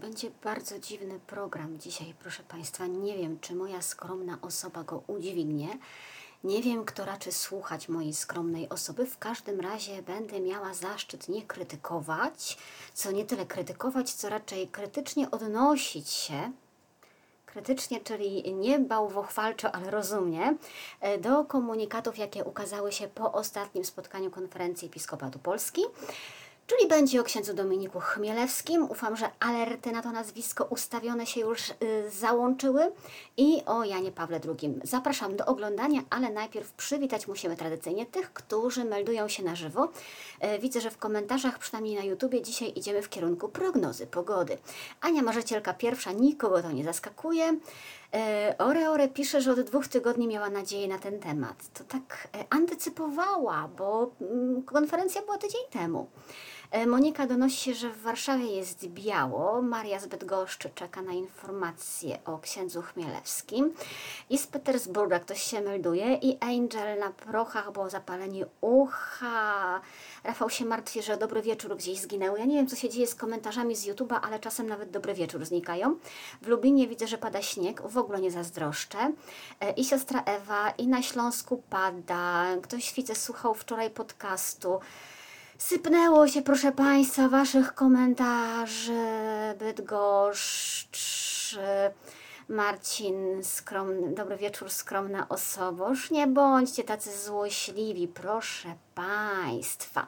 Będzie bardzo dziwny program dzisiaj, proszę Państwa. Nie wiem, czy moja skromna osoba go udźwignie. Nie wiem, kto raczy słuchać mojej skromnej osoby. W każdym razie będę miała zaszczyt nie krytykować, co nie tyle krytykować, co raczej krytycznie odnosić się krytycznie, czyli nie bałwochwalczo, ale rozumnie, e, do komunikatów, jakie ukazały się po ostatnim spotkaniu Konferencji Episkopatu Polski. Czyli będzie o księdzu Dominiku Chmielewskim. Ufam, że alerty na to nazwisko ustawione się już y, załączyły. I o Janie Pawle II. Zapraszam do oglądania, ale najpierw przywitać musimy tradycyjnie tych, którzy meldują się na żywo. Y, widzę, że w komentarzach, przynajmniej na YouTubie, dzisiaj idziemy w kierunku prognozy pogody. Ania Marzycielka pierwsza, nikogo to nie zaskakuje. E, Ore Ore pisze, że od dwóch tygodni miała nadzieję na ten temat. To tak antycypowała, bo mm, konferencja była tydzień temu. E, Monika donosi że w Warszawie jest biało. Maria z Bydgoszczy czeka na informacje o księdzu Chmielewskim. I z Petersburga ktoś się melduje. I Angel na prochach, bo zapalenie ucha. Rafał się martwi, że dobry wieczór gdzieś zginęł. Ja nie wiem, co się dzieje z komentarzami z YouTube'a, ale czasem nawet dobry wieczór znikają. W Lubinie widzę, że pada śnieg. W ogóle nie zazdroszczę. E, I siostra Ewa, i na Śląsku pada. Ktoś widzę słuchał wczoraj podcastu. Sypnęło się, proszę Państwa, Waszych komentarzy. Bydgoszcz, Marcin, skromny, dobry wieczór, skromna osoboż. Nie bądźcie tacy złośliwi, proszę Państwa.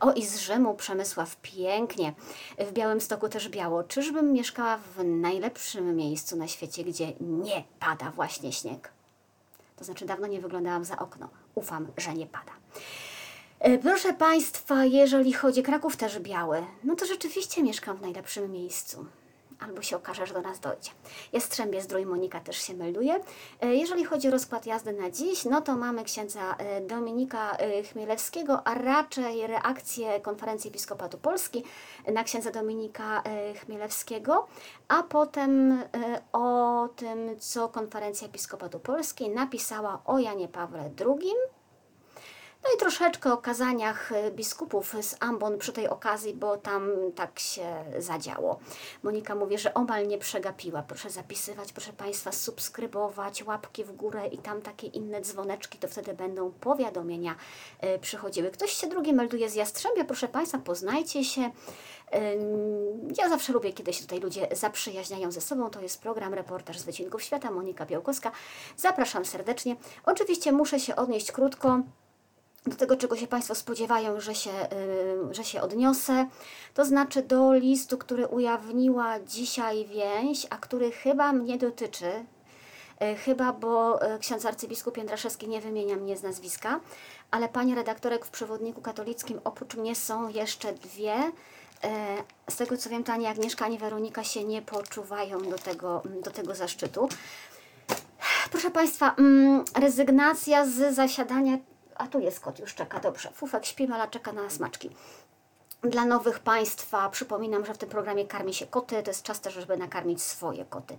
O, i z Rzymu Przemysław, pięknie. W Białymstoku też biało. Czyżbym mieszkała w najlepszym miejscu na świecie, gdzie nie pada właśnie śnieg? To znaczy, dawno nie wyglądałam za okno. Ufam, że nie pada. E, Proszę Państwa, jeżeli chodzi Kraków też biały, no to rzeczywiście mieszkam w najlepszym miejscu. Albo się okaże, że do nas dojdzie. Jastrzębie Zdrój Monika też się melduje. E, Jeżeli chodzi o rozkład jazdy na dziś, no to mamy księdza e, Dominika Chmielewskiego, a raczej reakcję Konferencji Episkopatu Polski na księdza Dominika Chmielewskiego, a potem o tym, co Konferencja Episkopatu Polski napisała o Janie Pawle II, no i troszeczkę o kazaniach e, biskupów z Ambon przy tej okazji, bo tam tak się zadziało. Monika mówi, że omal nie przegapiła. Proszę zapisywać, proszę Państwa, subskrybować, łapki w górę i tam takie inne dzwoneczki, to wtedy będą powiadomienia e, przychodziły. Ktoś się drugi melduje z Jastrzębia, proszę Państwa, poznajcie się. Ja zawsze lubię, kiedy się tutaj ludzie zaprzyjaźniają ze sobą. To jest program Reportaż z Wycinków Świata, Monika Białkowska. Zapraszam serdecznie. Oczywiście muszę się odnieść krótko do tego, czego się Państwo spodziewają, że się, y, że się odniosę, to znaczy do listu, który ujawniła dzisiaj więź, a który chyba mnie dotyczy. Y, Chyba, bo y, ksiądz arcybiskup Jędraszewski nie wymienia mnie z nazwiska, ale pani redaktorek w przewodniku katolickim oprócz mnie są jeszcze dwie. Y, Z tego co wiem, to ani Agnieszka, ani Weronika się nie poczuwają do tego, do tego zaszczytu. Proszę Państwa, mm, rezygnacja z zasiadania. A tu jest kot, już czeka, dobrze. Fufek śpi, ale czeka na smaczki. Dla nowych Państwa przypominam, że w tym programie karmi się koty. To jest czas też, żeby nakarmić swoje koty.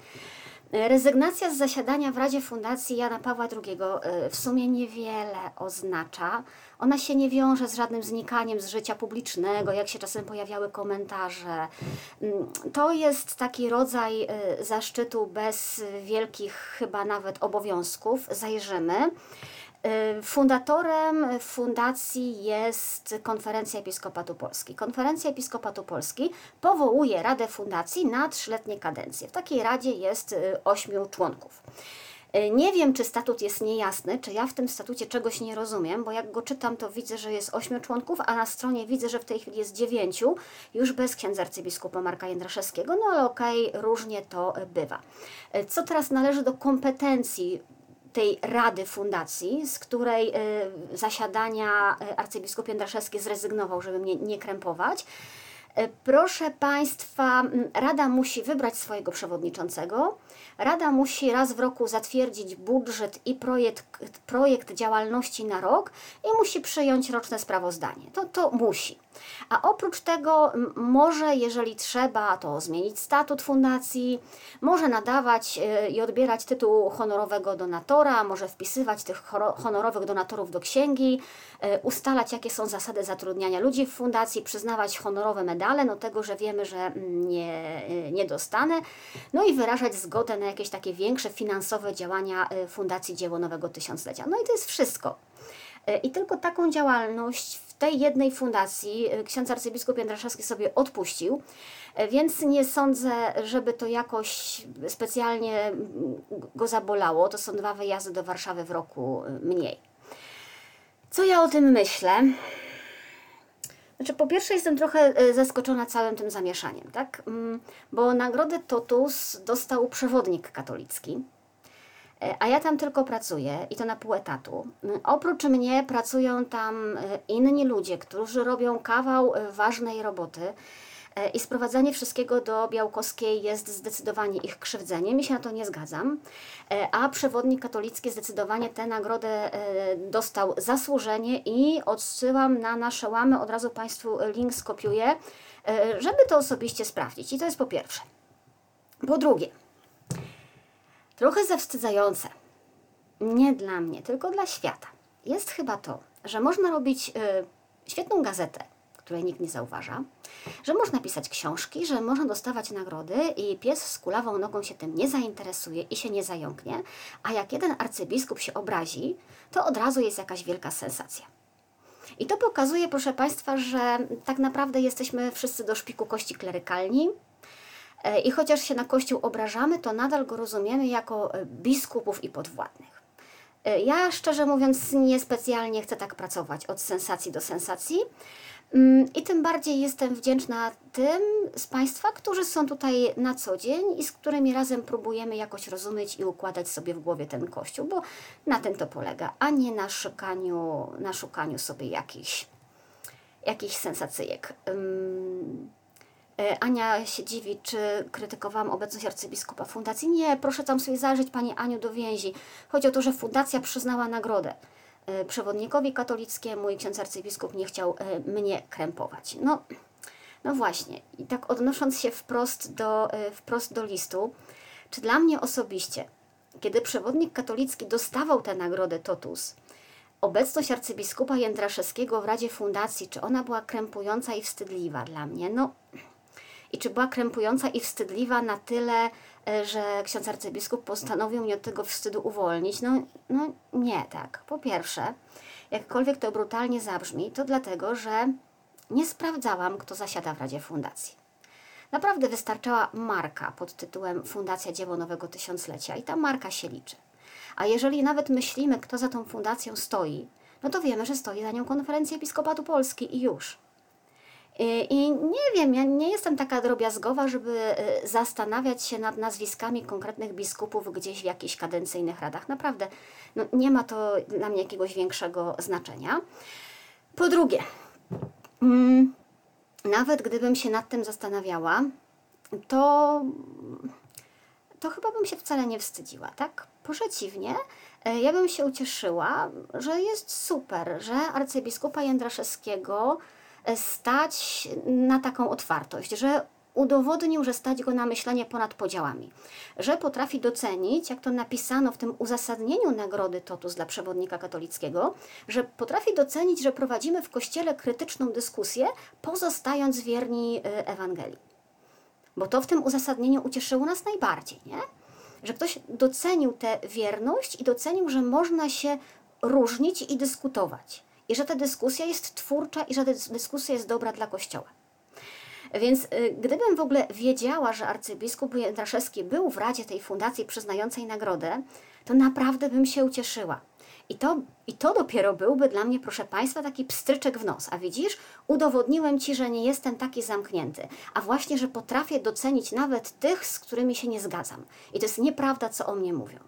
Rezygnacja z zasiadania w Radzie Fundacji Jana Pawła II y, w sumie niewiele oznacza. Ona się nie wiąże z żadnym znikaniem z życia publicznego, jak się czasem pojawiały komentarze. Mm, To jest taki rodzaj y, zaszczytu bez wielkich chyba nawet obowiązków. Zajrzymy. Y, Fundatorem fundacji jest Konferencja Episkopatu Polski. Konferencja Episkopatu Polski powołuje Radę Fundacji na trzyletnie kadencje. W takiej radzie jest y, ośmiu członków. Y, Nie wiem, czy statut jest niejasny, czy ja w tym statucie czegoś nie rozumiem, bo jak go czytam, to widzę, że jest ośmiu członków, a na stronie widzę, że w tej chwili jest dziewięciu, już bez księdza arcybiskupa Marka Jędraszewskiego, no ale okej, różnie to bywa. Co teraz należy do kompetencji tej Rady Fundacji, z której y, zasiadania y, arcybiskup Jędraszewski zrezygnował, żeby mnie nie krępować. Y, Proszę Państwa, m, Rada musi wybrać swojego przewodniczącego. Rada musi raz w roku zatwierdzić budżet i projekt, projekt działalności na rok i musi przyjąć roczne sprawozdanie. To, to musi. A oprócz tego może, jeżeli trzeba, to zmienić statut fundacji, może nadawać y, i odbierać tytuł honorowego donatora, może wpisywać tych honorowych donatorów do księgi, y, ustalać, jakie są zasady zatrudniania ludzi w fundacji, przyznawać honorowe medale, no tego, że wiemy, że mm, nie, y, nie dostanę, no i wyrażać zgodę na jakieś takie większe finansowe działania Fundacji Dzieło Nowego Tysiąclecia. No i to jest wszystko. I tylko taką działalność tej jednej fundacji e, ksiądz arcybiskup Jędraszewski sobie odpuścił, e, więc nie sądzę, żeby to jakoś specjalnie go zabolało. To są dwa wyjazdy do Warszawy w roku e, mniej. Co ja o tym myślę? Znaczy, po pierwsze, jestem trochę zaskoczona całym tym zamieszaniem, tak? Mm, bo nagrodę Totus dostał przewodnik katolicki. E, a ja tam tylko pracuję i to na pół etatu. Mm, oprócz mnie pracują tam e, inni ludzie, którzy robią kawał e, ważnej roboty. I sprowadzanie wszystkiego do Białkowskiej jest zdecydowanie ich krzywdzeniem. Mi się na to nie zgadzam. A przewodnik katolicki zdecydowanie tę nagrodę dostał zasłużenie i odsyłam na nasze łamy. Od razu Państwu link skopiuję, żeby to osobiście sprawdzić. I to jest po pierwsze. Po drugie, Trochę zawstydzające. Nie dla mnie, tylko dla świata. Jest chyba to, że można robić y, świetną gazetę, której nikt nie zauważa, że można pisać książki, że można dostawać nagrody i pies z kulawą nogą się tym nie zainteresuje i się nie zająknie, a jak jeden arcybiskup się obrazi, to od razu jest jakaś wielka sensacja. I to pokazuje, proszę Państwa, że tak naprawdę jesteśmy wszyscy do szpiku kości klerykalni, I chociaż się na Kościół obrażamy, to nadal go rozumiemy jako e, biskupów i podwładnych. E, ja szczerze mówiąc niespecjalnie chcę tak pracować od sensacji do sensacji. Mm, I tym bardziej jestem wdzięczna tym z Państwa, którzy są tutaj na co dzień i z którymi razem próbujemy jakoś rozumieć i układać sobie w głowie ten Kościół, bo na tym to polega, a nie na szukaniu, na szukaniu sobie jakichś, jakichś sensacyjek. E, Ania się dziwi, czy krytykowałam obecność arcybiskupa fundacji. Nie, proszę tam sobie zajrzeć Pani Aniu do więzi. Chodzi o to, że fundacja przyznała nagrodę e, przewodnikowi katolickiemu i ksiądz arcybiskup nie chciał e, mnie krępować. No, no właśnie, i tak odnosząc się wprost do, wprost do listu, czy dla mnie osobiście, kiedy przewodnik katolicki dostawał tę nagrodę Totus, obecność arcybiskupa Jędraszewskiego w Radzie Fundacji, czy ona była krępująca i wstydliwa dla mnie? No, i czy była krępująca i wstydliwa na tyle, e, że ksiądz arcybiskup postanowił mnie od tego wstydu uwolnić? No, no nie tak. Po pierwsze, jakkolwiek to brutalnie zabrzmi, to dlatego, że nie sprawdzałam, kto zasiada w Radzie Fundacji. Naprawdę wystarczała marka pod tytułem Fundacja Dzieło Nowego Tysiąclecia i ta marka się liczy. A jeżeli nawet myślimy, kto za tą fundacją stoi, no to wiemy, że stoi za nią Konferencja Episkopatu Polski i już. I nie wiem, ja nie jestem taka drobiazgowa, żeby y, zastanawiać się nad nazwiskami konkretnych biskupów gdzieś w jakichś kadencyjnych radach. Naprawdę, no, nie ma to dla mnie jakiegoś większego znaczenia. Po drugie, mm, nawet gdybym się nad tym zastanawiała, to, to chyba bym się wcale nie wstydziła, tak? Przeciwnie, y, ja bym się ucieszyła, że jest super, że arcybiskupa Jędraszewskiego stać na taką otwartość, że udowodnił, że stać go na myślenie ponad podziałami, że potrafi docenić, jak to napisano w tym uzasadnieniu nagrody Totus dla przewodnika katolickiego, że potrafi docenić, że prowadzimy w Kościele krytyczną dyskusję, pozostając wierni y, Ewangelii. Bo to w tym uzasadnieniu ucieszyło nas najbardziej, nie? Że ktoś docenił tę wierność i docenił, że można się różnić i dyskutować i że ta dyskusja jest twórcza i że ta dyskusja jest dobra dla Kościoła. Więc y, gdybym w ogóle wiedziała, że arcybiskup Jędraszewski był w radzie tej fundacji przyznającej nagrodę, to naprawdę bym się ucieszyła. I to, I to dopiero byłby dla mnie, proszę Państwa, taki pstryczek w nos. A widzisz, udowodniłem Ci, że nie jestem taki zamknięty, a właśnie, że potrafię docenić nawet tych, z którymi się nie zgadzam. I to jest nieprawda, co o mnie mówią.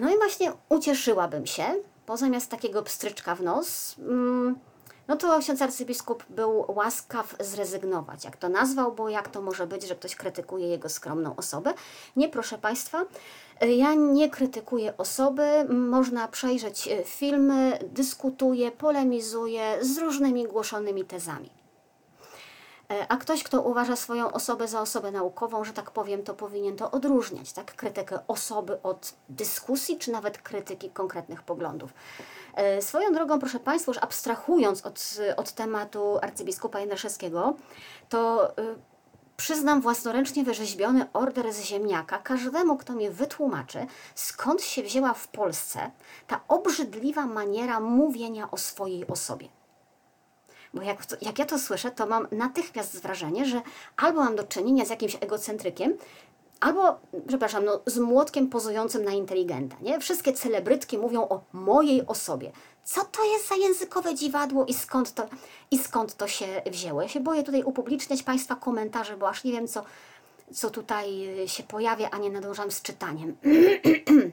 No i właśnie ucieszyłabym się, bo zamiast takiego pstryczka w nos, mm, no to ksiądz arcybiskup był łaskaw zrezygnować. Jak to nazwał, bo jak to może być, że ktoś krytykuje jego skromną osobę? Nie, proszę Państwa, ja nie krytykuję osoby. Można przejrzeć e, filmy, dyskutuję, polemizuję z różnymi głoszonymi tezami. E, a ktoś, kto uważa swoją osobę za osobę naukową, że tak powiem, to powinien to odróżniać, tak? Krytykę osoby od dyskusji, czy nawet krytyki konkretnych poglądów. E, swoją drogą, proszę Państwa, już abstrahując od, od tematu arcybiskupa Jędraszewskiego, to e, przyznam własnoręcznie wyrzeźbiony order z ziemniaka każdemu, kto mnie wytłumaczy, skąd się wzięła w Polsce ta obrzydliwa maniera mówienia o swojej osobie. Bo jak, jak ja to słyszę, to mam natychmiast wrażenie, że albo mam do czynienia z jakimś egocentrykiem, albo, przepraszam, no, z młotkiem pozującym na inteligenta. Nie? Wszystkie celebrytki mówią o mojej osobie. Co to jest za językowe dziwadło i skąd to, i skąd to się wzięło? Ja się boję tutaj upubliczniać Państwa komentarze, bo aż nie wiem, co, co tutaj się pojawia, a nie nadążam z czytaniem. yy,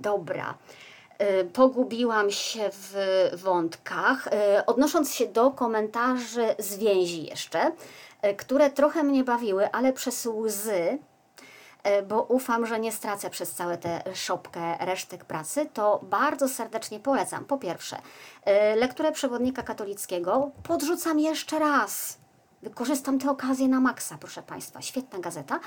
dobra. Y, pogubiłam się w wątkach. Y, odnosząc się do komentarzy z więzi jeszcze, y, które trochę mnie bawiły, ale przez łzy, bo ufam, że nie stracę przez całe tę szopkę resztek pracy, to bardzo serdecznie polecam. Po pierwsze, lekturę przewodnika katolickiego podrzucam jeszcze raz. Wykorzystam tę okazję na maksa, proszę Państwa. Świetna gazeta.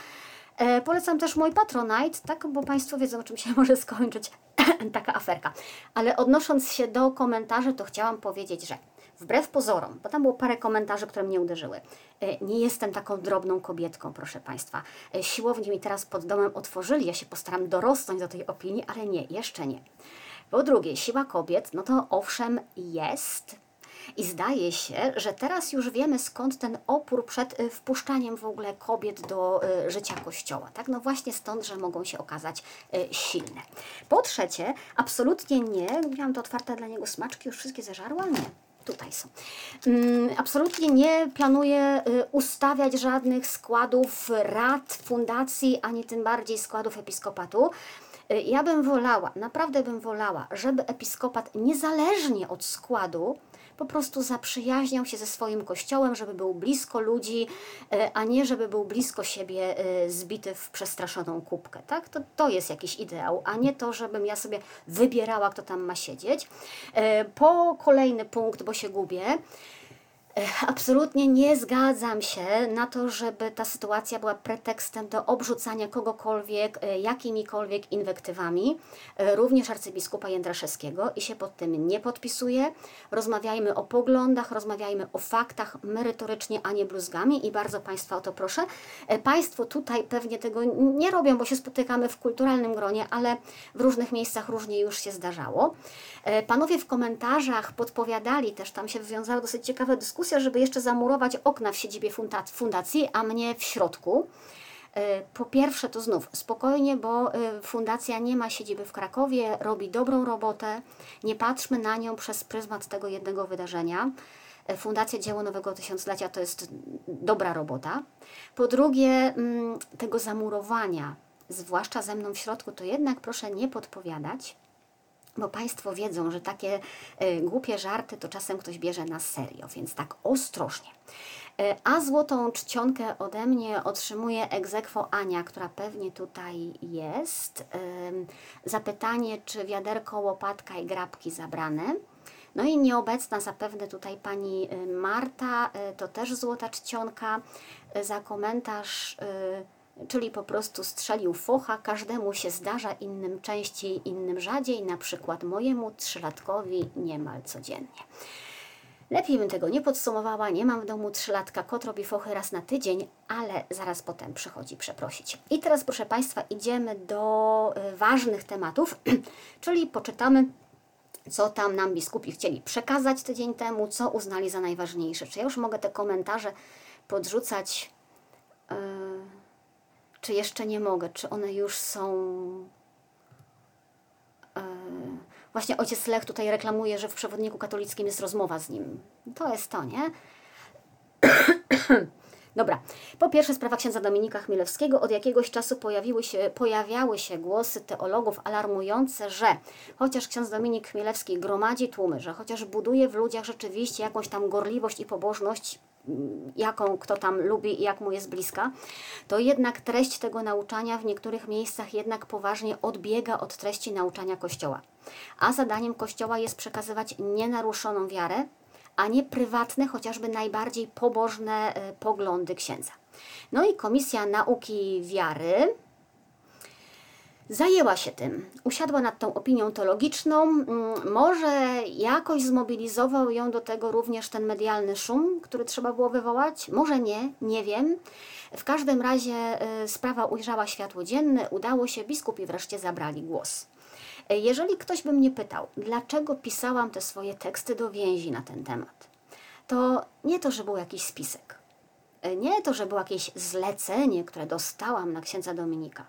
Polecam też mój Patronite, tak, bo Państwo wiedzą, czym się może skończyć taka aferka. Ale odnosząc się do komentarzy, to chciałam powiedzieć, że wbrew pozorom, bo tam było parę komentarzy, które mnie uderzyły, e, nie jestem taką drobną kobietką, proszę Państwa. E, siłownie mi teraz pod domem otworzyli, ja się postaram dorosnąć do tej opinii, ale nie, jeszcze nie. Po drugie, siła kobiet, no to owszem jest, i zdaje się, że teraz już wiemy skąd ten opór przed y, wpuszczaniem w ogóle kobiet do y, życia kościoła. Tak? No właśnie stąd, że mogą się okazać y, silne. Po trzecie, absolutnie nie, miałam to otwarte dla niego smaczki, już wszystkie zażarła? Nie. Tutaj są. Mm, absolutnie nie planuję ustawiać żadnych składów rad, fundacji, ani tym bardziej składów episkopatu. Ja bym wolała, naprawdę bym wolała, żeby episkopat niezależnie od składu po prostu zaprzyjaźniał się ze swoim kościołem, żeby był blisko ludzi, e, a nie żeby był blisko siebie e, zbity w przestraszoną kubkę. Tak? To, to jest jakiś ideał, a nie to, żebym ja sobie wybierała, kto tam ma siedzieć. E, po kolejny punkt, bo się gubię. Absolutnie nie zgadzam się na to, żeby ta sytuacja była pretekstem do obrzucania kogokolwiek e, jakimikolwiek inwektywami, e, również arcybiskupa Jędraszewskiego i się pod tym nie podpisuję. Rozmawiajmy o poglądach, rozmawiajmy o faktach merytorycznie, a nie bluzgami i bardzo Państwa o to proszę. E, państwo tutaj pewnie tego nie robią, bo się spotykamy w kulturalnym gronie, ale w różnych miejscach różnie już się zdarzało. Panowie w komentarzach podpowiadali, też tam się wywiązały dosyć ciekawe dyskusje, dyskusja, żeby jeszcze zamurować okna w siedzibie fundacji, a mnie w środku. E, po pierwsze, to znów spokojnie, bo e, fundacja nie ma siedziby w Krakowie, robi dobrą robotę. Nie patrzmy na nią przez pryzmat tego jednego wydarzenia. E, Fundacja Dzieło Nowego Tysiąclecia to jest dobra robota. Po drugie, mm, tego zamurowania, zwłaszcza ze mną w środku, to jednak proszę nie podpowiadać, bo Państwo wiedzą, że takie y, głupie żarty to czasem ktoś bierze na serio, więc tak ostrożnie. Y, a złotą czcionkę ode mnie otrzymuje egzekwo Ania, która pewnie tutaj jest. Y, zapytanie, czy wiaderko, łopatka i grabki zabrane. No i nieobecna zapewne tutaj pani Marta, to też złota czcionka za komentarz czyli po prostu strzelił focha, każdemu się zdarza, innym częściej, innym rzadziej, na przykład mojemu trzylatkowi niemal codziennie. Lepiej bym tego nie podsumowała, nie mam w domu trzylatka, kot robi fochy raz na tydzień, ale zaraz potem przychodzi przeprosić. I teraz, proszę Państwa, idziemy do y, ważnych tematów, czyli poczytamy co tam nam biskupi chcieli przekazać tydzień temu, co uznali za najważniejsze. Czy ja już mogę te komentarze podrzucać? Yy czy jeszcze nie mogę, czy one już są. E, właśnie ojciec Lech tutaj reklamuje, że w przewodniku katolickim jest rozmowa z nim. To jest to, nie? Dobra, po pierwsze sprawa księdza Dominika Chmielewskiego. Od jakiegoś czasu pojawiły się, pojawiały się głosy teologów alarmujące, że chociaż ksiądz Dominik Chmielewski gromadzi tłumy, że chociaż buduje w ludziach rzeczywiście jakąś tam gorliwość i pobożność, jaką kto tam lubi i jak mu jest bliska, to jednak treść tego nauczania w niektórych miejscach jednak poważnie odbiega od treści nauczania Kościoła. A zadaniem Kościoła jest przekazywać nienaruszoną wiarę, a nie prywatne, chociażby najbardziej pobożne e, poglądy księdza. No i Komisja Nauki Wiary zajęła się tym, usiadła nad tą opinią teologiczną. Mm, może jakoś zmobilizował ją do tego również ten medialny szum, który trzeba było wywołać? Może nie, nie wiem. W każdym razie e, sprawa ujrzała światło dzienne, udało się, biskupi wreszcie zabrali głos. E, jeżeli ktoś by mnie pytał, dlaczego pisałam te swoje teksty do więzi na ten temat, to nie to, że był jakiś spisek. E, nie to, że było jakieś zlecenie, które dostałam na księdza Dominika.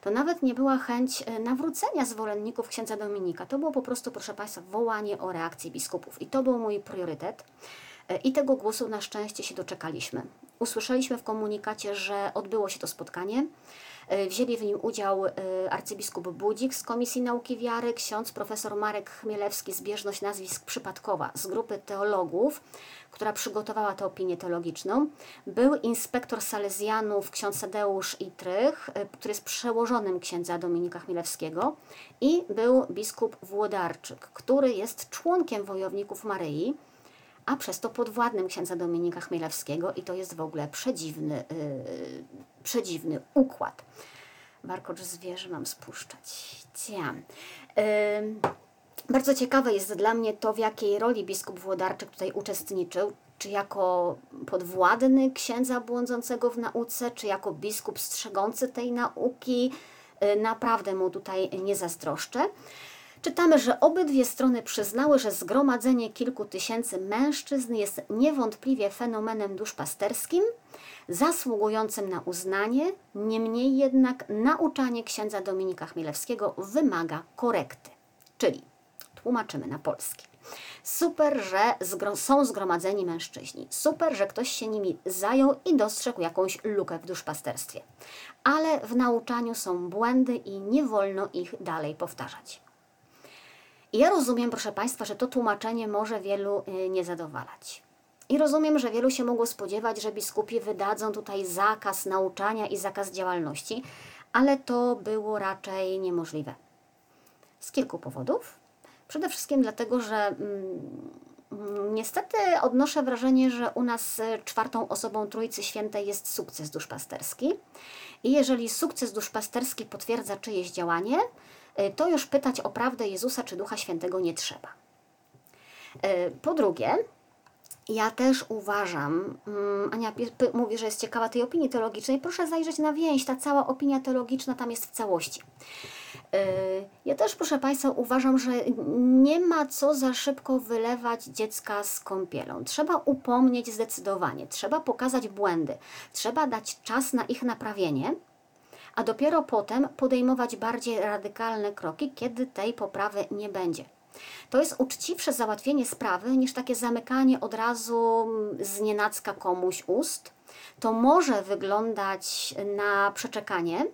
To nawet nie była chęć e, nawrócenia zwolenników księdza Dominika. To było po prostu, proszę Państwa, wołanie o reakcję biskupów. I to był mój priorytet. I tego głosu na szczęście się doczekaliśmy. Usłyszeliśmy w komunikacie, że odbyło się to spotkanie. E, wzięli w nim udział e, arcybiskup Budzik z Komisji Nauki Wiary, ksiądz profesor Marek Chmielewski, zbieżność nazwisk przypadkowa z grupy teologów, która przygotowała tę opinię teologiczną. Był inspektor salezjanów ksiądz Tadeusz Itrych, e, który jest przełożonym księdza Dominika Chmielewskiego i był biskup Włodarczyk, który jest członkiem Wojowników Maryi a przez to podwładnym księdza Dominika Chmielewskiego i to jest w ogóle przedziwny, yy, przedziwny układ. Warkocz zwierzę mam spuszczać. Cia. Yy, bardzo ciekawe jest dla mnie to, w jakiej roli biskup Włodarczyk tutaj uczestniczył. Czy jako podwładny księdza błądzącego w nauce, czy jako biskup strzegący tej nauki. Yy, naprawdę mu tutaj nie zazdroszczę czytamy, że obydwie strony przyznały, że zgromadzenie kilku tysięcy mężczyzn jest niewątpliwie fenomenem duszpasterskim, zasługującym na uznanie, niemniej jednak nauczanie księdza Dominika Chmielewskiego wymaga korekty. Czyli tłumaczymy na polski. Super, że zgro są zgromadzeni mężczyźni. Super, że ktoś się nimi zajął i dostrzegł jakąś lukę w duszpasterstwie. Ale w nauczaniu są błędy i nie wolno ich dalej powtarzać. I ja rozumiem, proszę Państwa, że to tłumaczenie może wielu y, nie zadowalać. I rozumiem, że wielu się mogło spodziewać, że biskupi wydadzą tutaj zakaz nauczania i zakaz działalności, ale to było raczej niemożliwe. Z kilku powodów. Przede wszystkim dlatego, że mm, niestety odnoszę wrażenie, że u nas czwartą osobą Trójcy Świętej jest sukces duszpasterski. I jeżeli sukces duszpasterski potwierdza czyjeś działanie, to już pytać o prawdę Jezusa czy Ducha Świętego nie trzeba. E, po drugie, ja też uważam, mm, Ania mówi, że jest ciekawa tej opinii teologicznej, proszę zajrzeć na więź, ta cała opinia teologiczna tam jest w całości. E, ja też, proszę Państwa, uważam, że nie ma co za szybko wylewać dziecka z kąpielą. Trzeba upomnieć zdecydowanie, trzeba pokazać błędy, trzeba dać czas na ich naprawienie, a dopiero potem podejmować bardziej radykalne kroki, kiedy tej poprawy nie będzie. To jest uczciwsze załatwienie sprawy niż takie zamykanie od razu z nienacka komuś ust. To może wyglądać na przeczekanie,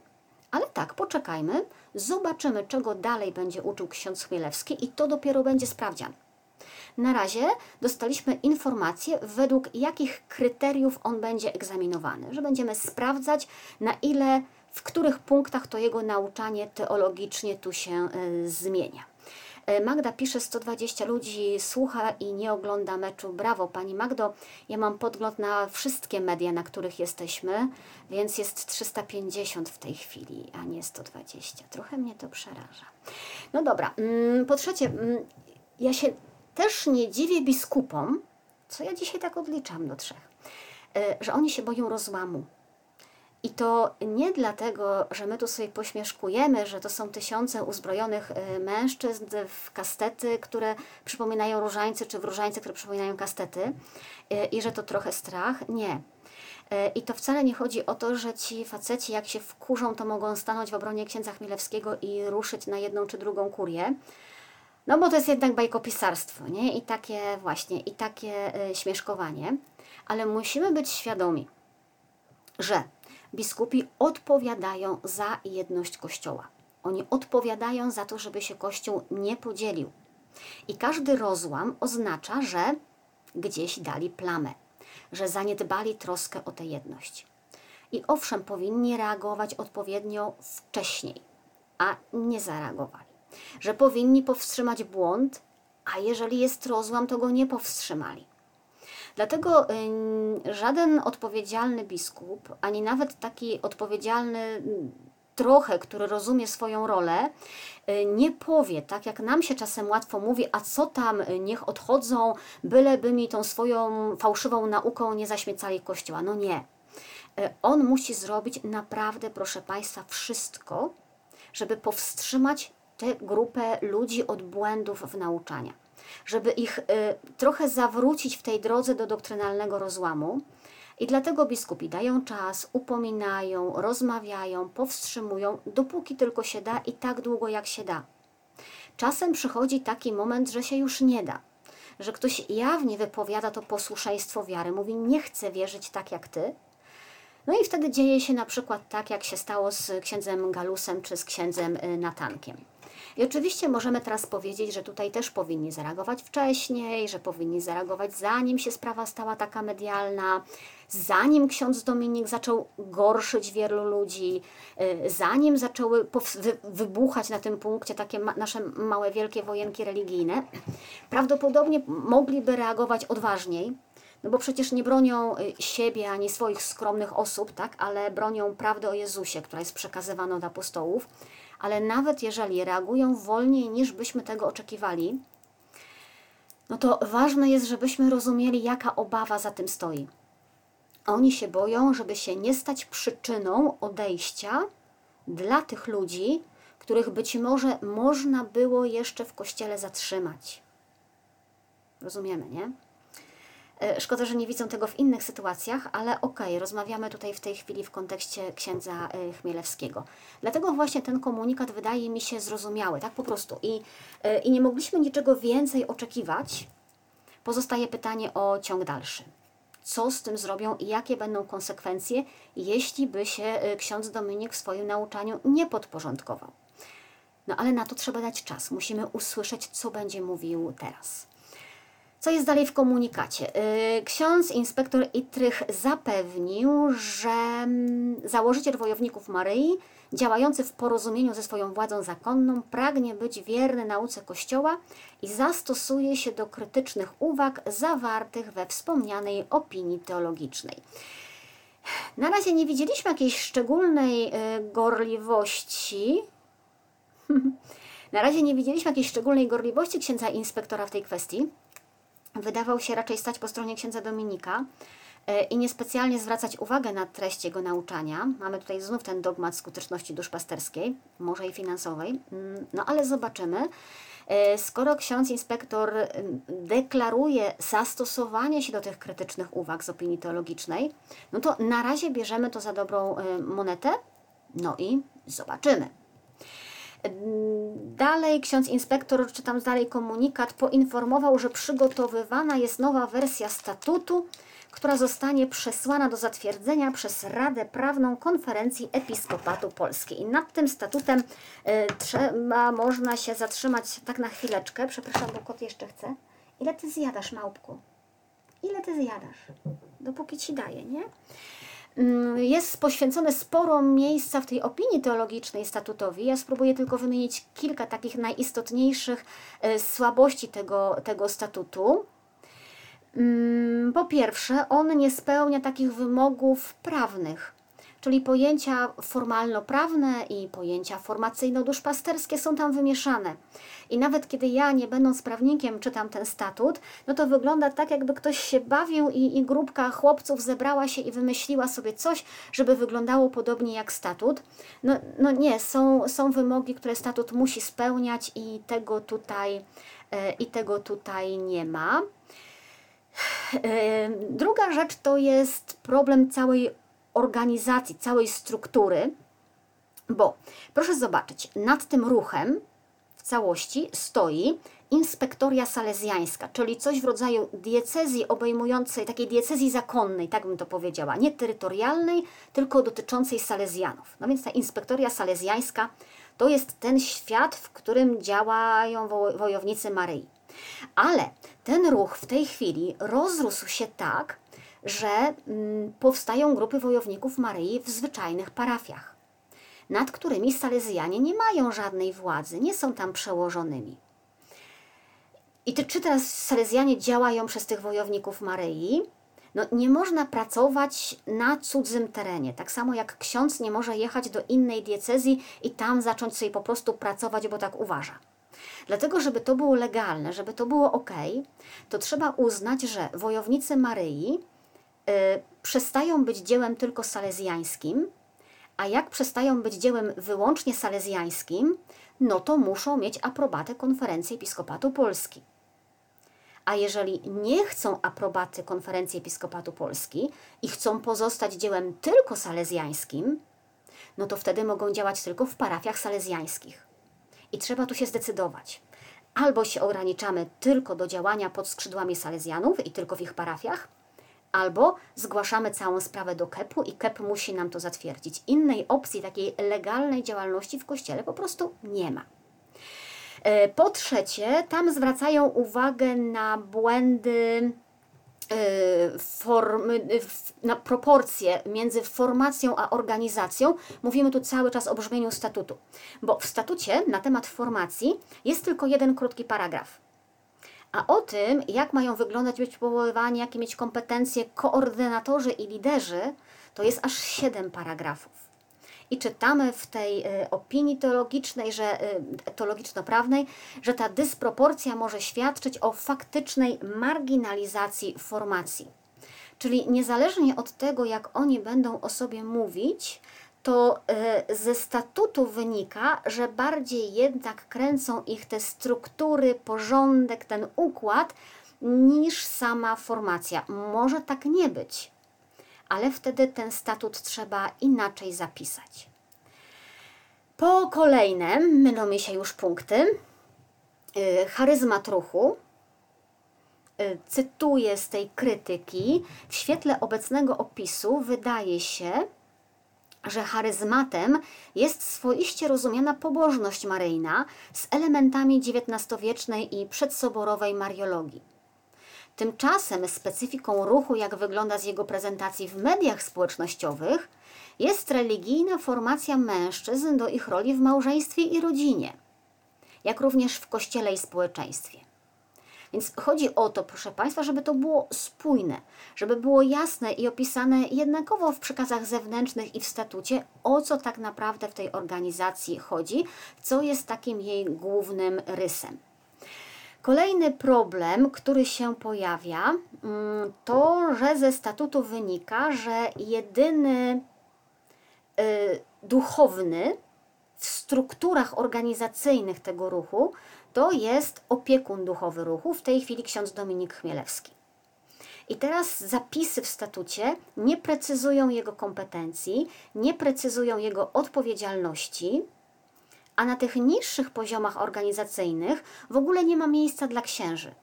ale tak, poczekajmy, zobaczymy, czego dalej będzie uczył ksiądz Chmielewski i to dopiero będzie sprawdzian. Na razie dostaliśmy informację, według jakich kryteriów on będzie egzaminowany, że będziemy sprawdzać, na ile w których punktach to jego nauczanie teologicznie tu się e, zmienia. E, Magda pisze, 120 ludzi słucha i nie ogląda meczu. Brawo Pani Magdo. Ja mam podgląd na wszystkie media, na których jesteśmy, więc jest 350 w tej chwili, a nie 120. Trochę mnie to przeraża. No dobra. Mm, po trzecie, mm, ja się też nie dziwię biskupom, co ja dzisiaj tak odliczam do trzech, e, że oni się boją rozłamu i to nie dlatego, że my tu sobie pośmieszkujemy, że to są tysiące uzbrojonych y, mężczyzn w kastety, które przypominają różańce, czy w różańce, które przypominają kastety y, i że to trochę strach. Nie. Y, I to wcale nie chodzi o to, że ci faceci, jak się wkurzą, to mogą stanąć w obronie księdza Chmielewskiego i ruszyć na jedną czy drugą kurię. No bo to jest jednak bajkopisarstwo, nie? I takie właśnie, i takie śmieszkowanie. Ale musimy być świadomi, że biskupi odpowiadają za jedność Kościoła. Oni odpowiadają za to, żeby się Kościół nie podzielił. I każdy rozłam oznacza, że gdzieś dali plamę, że zaniedbali troskę o tę jedność. I owszem, powinni reagować odpowiednio wcześniej, a nie zareagowali. Że powinni powstrzymać błąd, a jeżeli jest rozłam, to go nie powstrzymali. Dlatego żaden odpowiedzialny biskup, ani nawet taki odpowiedzialny trochę, który rozumie swoją rolę, y, nie powie, tak jak nam się czasem łatwo mówi, a co tam, y, niech odchodzą, byleby mi tą swoją fałszywą nauką nie zaśmiecali Kościoła. No nie. Y, on musi zrobić naprawdę, proszę Państwa, wszystko, żeby powstrzymać tę grupę ludzi od błędów w nauczaniu, żeby ich trochę zawrócić w tej drodze do doktrynalnego rozłamu, i dlatego biskupi dają czas, upominają, rozmawiają, powstrzymują, dopóki tylko się da i tak długo jak się da. Czasem przychodzi taki moment, że się już nie da, że ktoś jawnie wypowiada to posłuszeństwo wiary, mówi: Nie chcę wierzyć tak jak ty. No i wtedy dzieje się na przykład tak, jak się stało z księdzem Galusem czy z księdzem y, Natankiem. I oczywiście możemy teraz powiedzieć, że tutaj też powinni zareagować wcześniej, że powinni zareagować zanim się sprawa stała taka medialna, zanim ksiądz Dominik zaczął gorszyć wielu ludzi, y, zanim zaczęły wybuchać na tym punkcie takie nasze małe, wielkie wojenki religijne, prawdopodobnie mogliby reagować odważniej, no bo przecież nie bronią y, siebie ani swoich skromnych osób, tak, ale bronią prawdy o Jezusie, która jest przekazywana od apostołów. Ale nawet jeżeli reagują wolniej niż byśmy tego oczekiwali, no to ważne jest, żebyśmy rozumieli, jaka obawa za tym stoi. Oni się boją, żeby się nie stać przyczyną odejścia dla tych ludzi, których być może można było jeszcze w kościele zatrzymać. Rozumiemy, nie? E, szkoda, że nie widzą tego w innych sytuacjach, ale okej, okay, rozmawiamy tutaj w tej chwili w kontekście księdza e, Chmielewskiego. Dlatego właśnie ten komunikat wydaje mi się zrozumiały, tak po prostu. I, e, i nie mogliśmy niczego więcej oczekiwać. Pozostaje pytanie o ciąg dalszy co z tym zrobią i jakie będą konsekwencje, jeśli by się ksiądz Dominik w swoim nauczaniu nie podporządkował. No ale na to trzeba dać czas. Musimy usłyszeć, co będzie mówił teraz. Co jest dalej w komunikacie? Y, ksiądz inspektor Itrych zapewnił, że mm, założyciel wojowników Maryi działający w porozumieniu ze swoją władzą zakonną, pragnie być wierny nauce Kościoła i zastosuje się do krytycznych uwag zawartych we wspomnianej opinii teologicznej. Na razie nie widzieliśmy jakiejś szczególnej y, gorliwości. Na razie nie widzieliśmy jakiejś szczególnej gorliwości księdza inspektora w tej kwestii. Wydawał się raczej stać po stronie księdza Dominika. E, i niespecjalnie zwracać uwagę na treść jego nauczania. Mamy tutaj znów ten dogmat skuteczności duszpasterskiej, może i finansowej, mm, no ale zobaczymy. E, skoro ksiądz inspektor deklaruje zastosowanie się do tych krytycznych uwag z opinii teologicznej, no to na razie bierzemy to za dobrą e, monetę, no i zobaczymy. Dalej ksiądz inspektor, czytam dalej komunikat, poinformował, że przygotowywana jest nowa wersja statutu, która zostanie przesłana do zatwierdzenia przez Radę Prawną Konferencji Episkopatu Polskiej. I nad tym statutem y, trzeba, można się zatrzymać tak na chwileczkę. Przepraszam, bo kot jeszcze chce. Ile ty zjadasz, małpku? Ile ty zjadasz? Dopóki ci daję, nie? Mm, jest poświęcone sporo miejsca w tej opinii teologicznej statutowi. Ja spróbuję tylko wymienić kilka takich najistotniejszych y, słabości tego, tego statutu. Mm, po pierwsze, on nie spełnia takich wymogów prawnych, czyli pojęcia formalno-prawne i pojęcia formacyjno-duszpasterskie są tam wymieszane. I nawet kiedy ja, nie będąc prawnikiem, czytam ten statut, no to wygląda tak, jakby ktoś się bawił i, i grupka chłopców zebrała się i wymyśliła sobie coś, żeby wyglądało podobnie jak statut. No, no nie, są, są wymogi, które statut musi spełniać i tego tutaj, e, i tego tutaj nie ma. Druga rzecz to jest problem całej organizacji, całej struktury, bo proszę zobaczyć, nad tym ruchem w całości stoi inspektoria salezjańska, czyli coś w rodzaju diecezji obejmującej, takiej diecezji zakonnej, tak bym to powiedziała, nie terytorialnej, tylko dotyczącej salezjanów. No więc ta inspektoria salezjańska to jest ten świat, w którym działają wojownicy Maryi. Ale ten ruch w tej chwili rozrósł się tak, że mm, powstają grupy wojowników Maryi w zwyczajnych parafiach, nad którymi Salezjanie nie mają żadnej władzy, nie są tam przełożonymi. I ty, czy teraz Salezjanie działają przez tych wojowników Maryi? No, nie można pracować na cudzym terenie. Tak samo jak ksiądz nie może jechać do innej diecezji i tam zacząć sobie po prostu pracować, bo tak uważa. Dlatego, żeby to było legalne, żeby to było ok, to trzeba uznać, że wojownicy Maryi przestają być dziełem tylko salezjańskim, a jak przestają być dziełem wyłącznie salezjańskim, no to muszą mieć aprobatę Konferencji Episkopatu Polski. A jeżeli nie chcą aprobaty Konferencji Episkopatu Polski i chcą pozostać dziełem tylko salezjańskim, no to wtedy mogą działać tylko w parafiach salezjańskich. I trzeba tu się zdecydować. Albo się ograniczamy tylko do działania pod skrzydłami salezjanów i tylko w ich parafiach, albo zgłaszamy całą sprawę do KEP-u i KEP musi nam to zatwierdzić. Innej opcji takiej legalnej działalności w kościele po prostu nie ma. E, po trzecie, tam zwracają uwagę na błędy e, formy, na proporcje między formacją a organizacją. Mówimy tu cały czas o brzmieniu statutu, bo w statucie na temat formacji jest tylko jeden krótki paragraf. A o tym, jak mają wyglądać być powoływani, jakie mieć kompetencje koordynatorzy i liderzy, to jest aż siedem paragrafów i czytamy w tej y, opinii teologicznej, że, y, teologiczno-prawnej, że ta dysproporcja może świadczyć o faktycznej marginalizacji formacji. Czyli niezależnie od tego, jak oni będą o sobie mówić, to y, ze statutu wynika, że bardziej jednak kręcą ich te struktury, porządek, ten układ, niż sama formacja. Może tak nie być ale wtedy ten statut trzeba inaczej zapisać. Po kolejne mylą mi się już punkty. Y, charyzmat ruchu. Y, cytuję z tej krytyki. W świetle obecnego opisu wydaje się, że charyzmatem jest swoiście rozumiana pobożność maryjna z elementami XIX-wiecznej i przedsoborowej mariologii. Tymczasem specyfiką ruchu, jak wygląda z jego prezentacji w mediach społecznościowych, jest religijna formacja mężczyzn do ich roli w małżeństwie i rodzinie, jak również w kościele i społeczeństwie. Więc chodzi o to, proszę Państwa, żeby to było spójne, żeby było jasne i opisane jednakowo w przekazach zewnętrznych i w statucie, o co tak naprawdę w tej organizacji chodzi, co jest takim jej głównym rysem. Kolejny problem, który się pojawia, mm, to, że ze statutu wynika, że jedyny y, duchowny w strukturach organizacyjnych tego ruchu to jest opiekun duchowy ruchu, w tej chwili ksiądz Dominik Chmielewski. I teraz zapisy w statucie nie precyzują jego kompetencji, nie precyzują jego odpowiedzialności, a na tych niższych poziomach organizacyjnych w ogóle nie ma miejsca dla księży.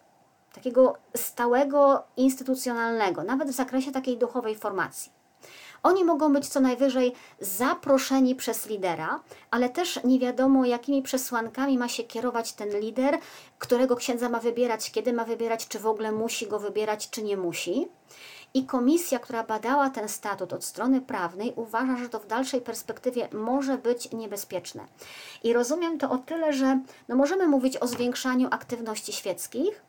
Takiego stałego, instytucjonalnego, nawet w zakresie takiej duchowej formacji. Oni mogą być co najwyżej zaproszeni przez lidera, ale też nie wiadomo, jakimi przesłankami ma się kierować ten lider, którego księdza ma wybierać, kiedy ma wybierać, czy w ogóle musi go wybierać, czy nie musi. I komisja, która badała ten statut od strony prawnej, uważa, że to w dalszej perspektywie może być niebezpieczne. I rozumiem to o tyle, że no możemy mówić o zwiększaniu aktywności świeckich,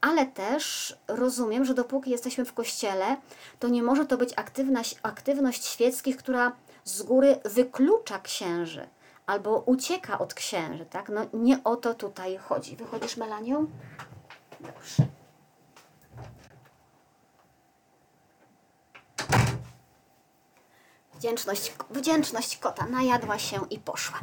ale też rozumiem, że dopóki jesteśmy w kościele, to nie może to być aktywność, aktywność świeckich, która z góry wyklucza księży albo ucieka od księży, tak? No nie o to tutaj chodzi. Wychodzisz, Melanią? Dobrze. Wdzięczność, wdzięczność kota najadła się i poszła.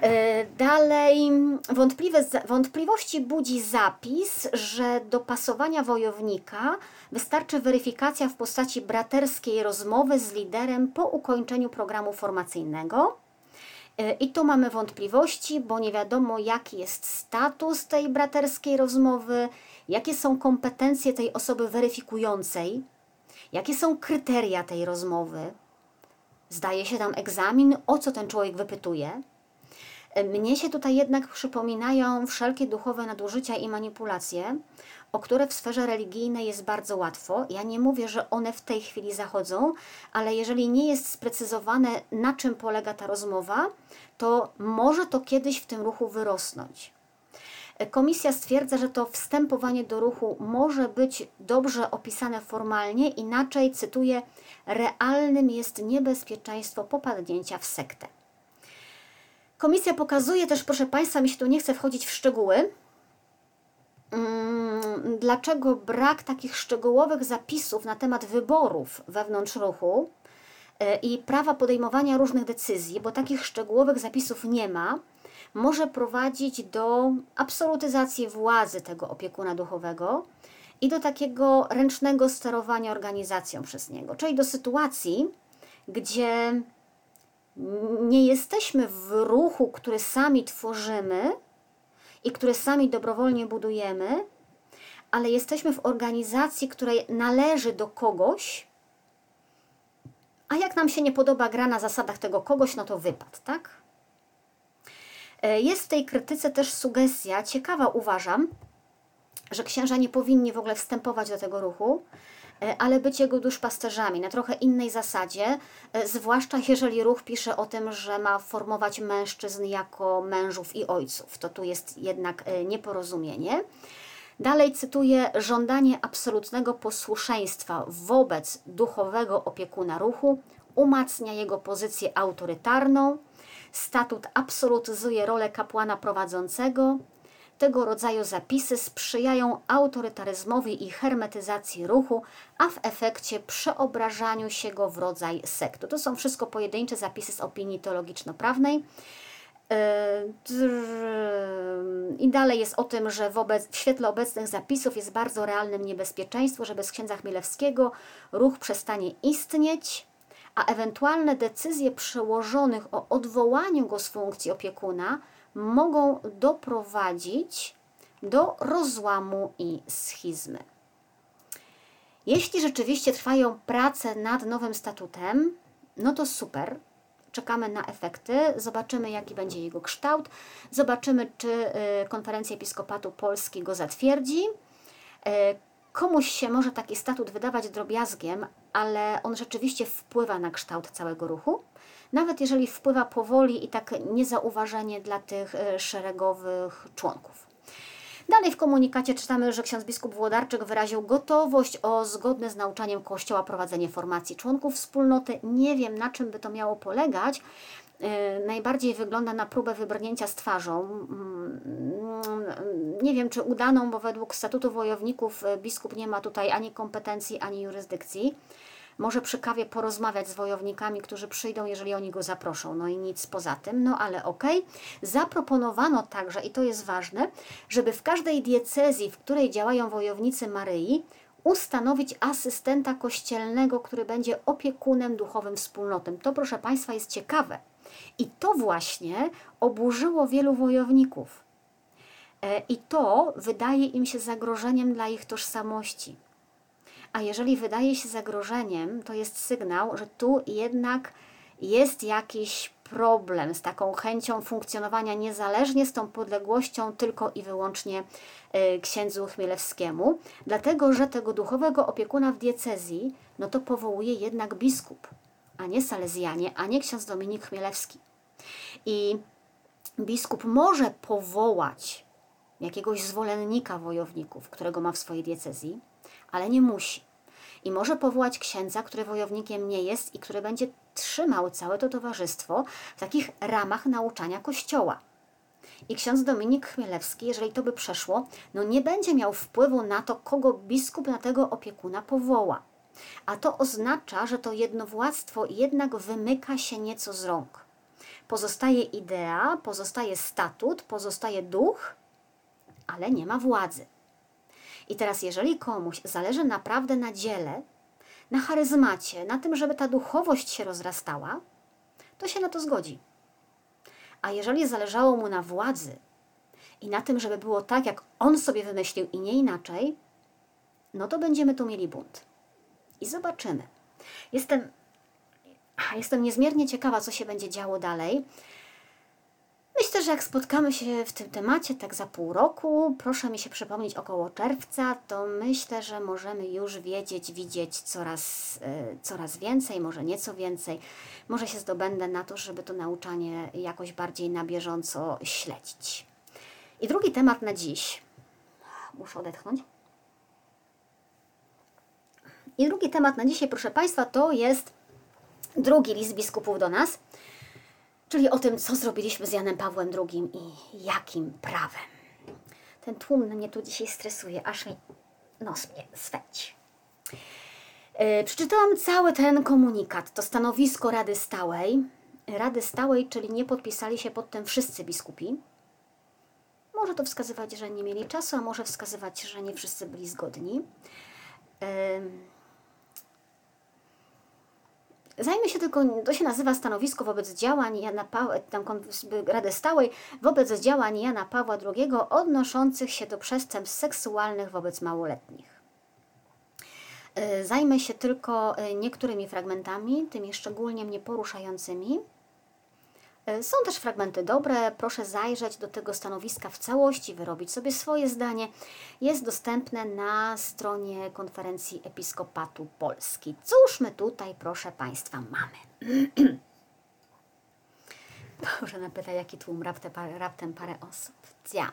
E, dalej, wątpliwe, wątpliwości budzi zapis, że do pasowania wojownika wystarczy weryfikacja w postaci braterskiej rozmowy z liderem po ukończeniu programu formacyjnego E, I tu mamy wątpliwości, bo nie wiadomo, jaki jest status tej braterskiej rozmowy, jakie są kompetencje tej osoby weryfikującej, jakie są kryteria tej rozmowy. Zdaje się tam egzamin, o co ten człowiek wypytuje. Mnie się tutaj jednak przypominają wszelkie duchowe nadużycia i manipulacje, o które w sferze religijnej jest bardzo łatwo. Ja nie mówię, że one w tej chwili zachodzą, ale jeżeli nie jest sprecyzowane, na czym polega ta rozmowa, to może to kiedyś w tym ruchu wyrosnąć. Komisja stwierdza, że to wstępowanie do ruchu może być dobrze opisane formalnie, inaczej, cytuję, realnym jest niebezpieczeństwo popadnięcia w sektę. Komisja pokazuje też, proszę Państwa, mi się tu nie chce wchodzić w szczegóły, mm, dlaczego brak takich szczegółowych zapisów na temat wyborów wewnątrz ruchu e, i prawa podejmowania różnych decyzji, bo takich szczegółowych zapisów nie ma, może prowadzić do absolutyzacji władzy tego opiekuna duchowego i do takiego ręcznego sterowania organizacją przez niego, czyli do sytuacji, gdzie nie jesteśmy w ruchu, który sami tworzymy i który sami dobrowolnie budujemy, ale jesteśmy w organizacji, której należy do kogoś, a jak nam się nie podoba gra na zasadach tego kogoś, no to wypad, tak? E, jest w tej krytyce też sugestia, ciekawa uważam, że księża nie powinni w ogóle wstępować do tego ruchu, e, ale być jego duszpasterzami na trochę innej zasadzie, e, zwłaszcza jeżeli ruch pisze o tym, że ma formować mężczyzn jako mężów i ojców. To tu jest jednak nieporozumienie. Dalej cytuję: żądanie absolutnego posłuszeństwa wobec duchowego opiekuna ruchu umacnia jego pozycję autorytarną Statut absolutyzuje rolę kapłana prowadzącego. Tego rodzaju zapisy sprzyjają autorytaryzmowi i hermetyzacji ruchu, a w efekcie przeobrażaniu się go w rodzaj sektu. To są wszystko pojedyncze zapisy z opinii teologiczno-prawnej. I dalej jest o tym, że wobec, w świetle obecnych zapisów jest bardzo realnym niebezpieczeństwo, że bez księdza Chmielewskiego ruch przestanie istnieć a ewentualne decyzje przełożonych o odwołaniu go z funkcji opiekuna mogą doprowadzić do rozłamu i schizmy. Jeśli rzeczywiście trwają prace nad nowym statutem, no to super. Czekamy na efekty, zobaczymy jaki będzie jego kształt, zobaczymy czy y, Konferencja Episkopatu Polski go zatwierdzi. Komuś się może taki statut wydawać drobiazgiem, ale on rzeczywiście wpływa na kształt całego ruchu, nawet jeżeli wpływa powoli i tak niezauważenie dla tych e, szeregowych członków. Dalej w komunikacie czytamy, że ksiądz biskup Włodarczyk wyraził gotowość o zgodne z nauczaniem Kościoła prowadzenie formacji członków wspólnoty. Nie wiem, na czym by to miało polegać, najbardziej wygląda na próbę wybrnięcia z twarzą. Mm, nie wiem, czy udaną, bo według statutu wojowników y, biskup nie ma tutaj ani kompetencji, ani jurysdykcji. Może przy kawie porozmawiać z wojownikami, którzy przyjdą, jeżeli oni go zaproszą. No i nic poza tym, no ale okej. Okay. Zaproponowano także, i to jest ważne, żeby w każdej diecezji, w której działają wojownicy Maryi, ustanowić asystenta kościelnego, który będzie opiekunem duchowym wspólnotem. To, proszę Państwa, jest ciekawe i to właśnie oburzyło wielu wojowników. E, I to wydaje im się zagrożeniem dla ich tożsamości. A jeżeli wydaje się zagrożeniem, to jest sygnał, że tu jednak jest jakiś problem z taką chęcią funkcjonowania niezależnie z tą podległością tylko i wyłącznie e, księdzu Chmielewskiemu, dlatego że tego duchowego opiekuna w diecezji, no to powołuje jednak biskup a nie Salezjanie, a nie ksiądz Dominik Chmielewski. I biskup może powołać jakiegoś zwolennika wojowników, którego ma w swojej diecezji, ale nie musi. I może powołać księdza, który wojownikiem nie jest i który będzie trzymał całe to towarzystwo w takich ramach nauczania Kościoła. I ksiądz Dominik Chmielewski, jeżeli to by przeszło, no nie będzie miał wpływu na to, kogo biskup na tego opiekuna powoła. A to oznacza, że to jednowładztwo jednak wymyka się nieco z rąk. Pozostaje idea, pozostaje statut, pozostaje duch, ale nie ma władzy. I teraz, jeżeli komuś zależy naprawdę na dziele, na charyzmacie, na tym, żeby ta duchowość się rozrastała, to się na to zgodzi. A jeżeli zależało mu na władzy i na tym, żeby było tak, jak on sobie wymyślił i nie inaczej, no to będziemy tu mieli bunt. I zobaczymy. Jestem, jestem niezmiernie ciekawa, co się będzie działo dalej. Myślę, że jak spotkamy się w tym temacie tak za pół roku, proszę mi się przypomnieć około czerwca, to myślę, że możemy już wiedzieć, widzieć coraz, y, coraz więcej, może nieco więcej. Może się zdobędę na to, żeby to nauczanie jakoś bardziej na bieżąco śledzić. I drugi temat na dziś. Muszę odetchnąć. I drugi temat na dzisiaj, proszę Państwa, to jest drugi list biskupów do nas, czyli o tym, co zrobiliśmy z Janem Pawłem II i jakim prawem. Ten tłum mnie tu dzisiaj stresuje, aż mi nos mnie swędzi. Yy, przeczytałam cały ten komunikat, to stanowisko Rady Stałej. Rady Stałej, czyli nie podpisali się pod tym wszyscy biskupi. Może to wskazywać, że nie mieli czasu, a może wskazywać, że nie wszyscy byli zgodni. Yy, Zajmę się tylko, to się nazywa stanowisko wobec działań Jana Pawła, tam Rady Stałej, wobec działań Jana Pawła II odnoszących się do przestępstw seksualnych wobec małoletnich. Y, zajmę się tylko y, niektórymi fragmentami, tymi szczególnie mnie poruszającymi. E, są też fragmenty dobre, proszę zajrzeć do tego stanowiska w całości, wyrobić sobie swoje zdanie. Jest dostępne na stronie konferencji Episkopatu Polski. Cóż my tutaj, proszę Państwa, mamy? Proszę napytać, jaki tłum, raptem, raptem parę osób. Ja.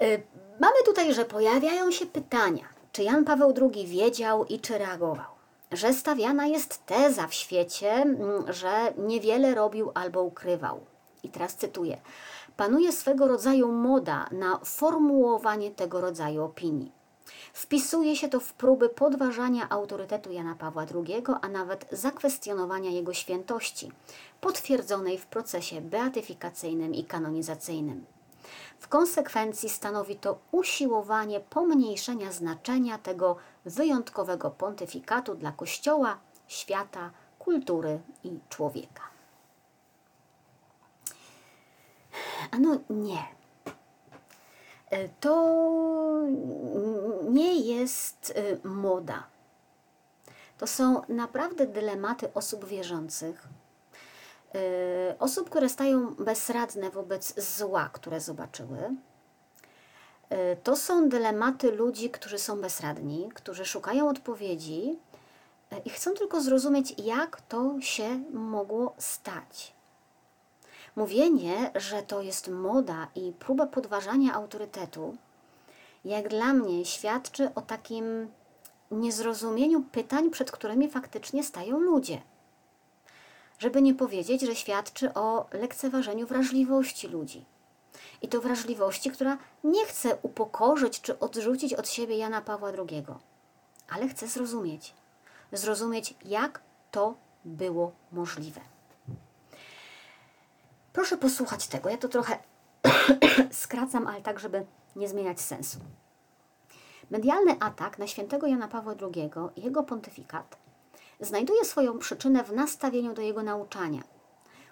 E, mamy tutaj, że pojawiają się pytania, czy Jan Paweł II wiedział i czy reagował że stawiana jest teza w świecie, że niewiele robił albo ukrywał. I teraz cytuję: Panuje swego rodzaju moda na formułowanie tego rodzaju opinii. Wpisuje się to w próby podważania autorytetu Jana Pawła II, a nawet zakwestionowania jego świętości, potwierdzonej w procesie beatyfikacyjnym i kanonizacyjnym. W konsekwencji stanowi to usiłowanie pomniejszenia znaczenia tego wyjątkowego pontyfikatu dla Kościoła, świata, kultury i człowieka. Ano nie. E, to nie jest e, moda. To są naprawdę dylematy osób wierzących, osób, które stają bezradne wobec zła, które zobaczyły E, to są dylematy ludzi, którzy są bezradni, którzy szukają odpowiedzi e, i chcą tylko zrozumieć, jak to się mogło stać. Mówienie, że to jest moda i próba podważania autorytetu, jak dla mnie świadczy o takim niezrozumieniu pytań, przed którymi faktycznie stają ludzie. Żeby nie powiedzieć, że świadczy o lekceważeniu wrażliwości ludzi i to wrażliwości, która nie chce upokorzyć czy odrzucić od siebie Jana Pawła II, ale chce zrozumieć. Zrozumieć, jak to było możliwe. Proszę posłuchać tego. Ja to trochę skracam, ale tak, żeby nie zmieniać sensu. Medialny atak na świętego Jana Pawła II i jego pontyfikat znajduje swoją przyczynę w nastawieniu do jego nauczania,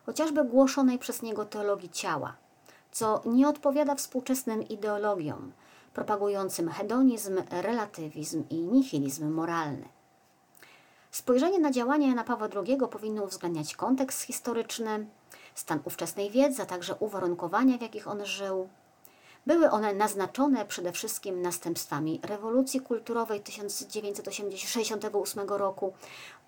chociażby głoszonej przez niego teologii ciała, co nie odpowiada współczesnym ideologiom propagującym hedonizm, relatywizm i nihilizm moralny. Spojrzenie na działania Jana Pawła II powinno uwzględniać kontekst historyczny, stan ówczesnej wiedzy, a także uwarunkowania, w jakich on żył. Były one naznaczone przede wszystkim następstwami rewolucji kulturowej 1968 roku,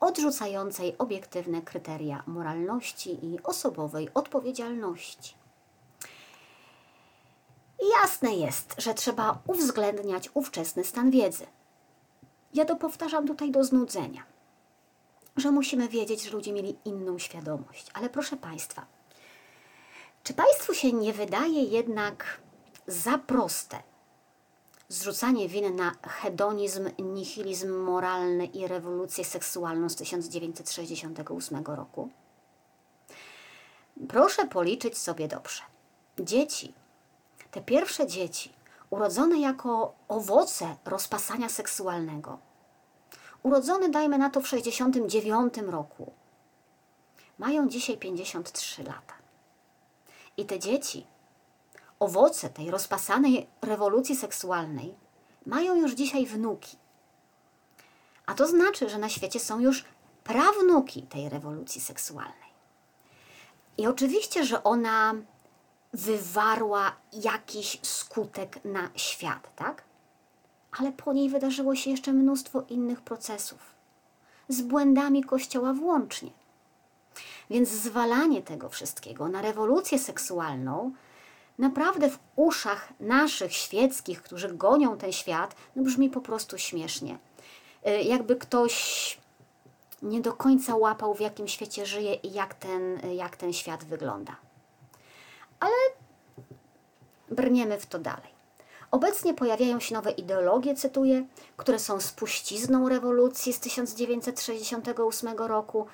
odrzucającej obiektywne kryteria moralności i osobowej odpowiedzialności. Jasne jest, że trzeba uwzględniać ówczesny stan wiedzy. Ja to powtarzam tutaj do znudzenia, że musimy wiedzieć, że ludzie mieli inną świadomość. Ale proszę Państwa, czy Państwu się nie wydaje jednak za proste zrzucanie winy na hedonizm, nihilizm moralny i rewolucję seksualną z 1968 roku? Proszę policzyć sobie dobrze. Dzieci te pierwsze dzieci, urodzone jako owoce rozpasania seksualnego, urodzone, dajmy na to, w 69 roku, mają dzisiaj 53 lata. I te dzieci, owoce tej rozpasanej rewolucji seksualnej, mają już dzisiaj wnuki. A to znaczy, że na świecie są już prawnuki tej rewolucji seksualnej. I oczywiście, że ona wywarła jakiś skutek na świat, tak? Ale po niej wydarzyło się jeszcze mnóstwo innych procesów, z błędami Kościoła włącznie. Więc zwalanie tego wszystkiego na rewolucję seksualną naprawdę w uszach naszych świeckich, którzy gonią ten świat, no brzmi po prostu śmiesznie. Y, jakby ktoś nie do końca łapał, w jakim świecie żyje i jak ten, jak ten świat wygląda. Ale brniemy w to dalej. Obecnie pojawiają się nowe ideologie, cytuję, które są spuścizną rewolucji z 1968 roku.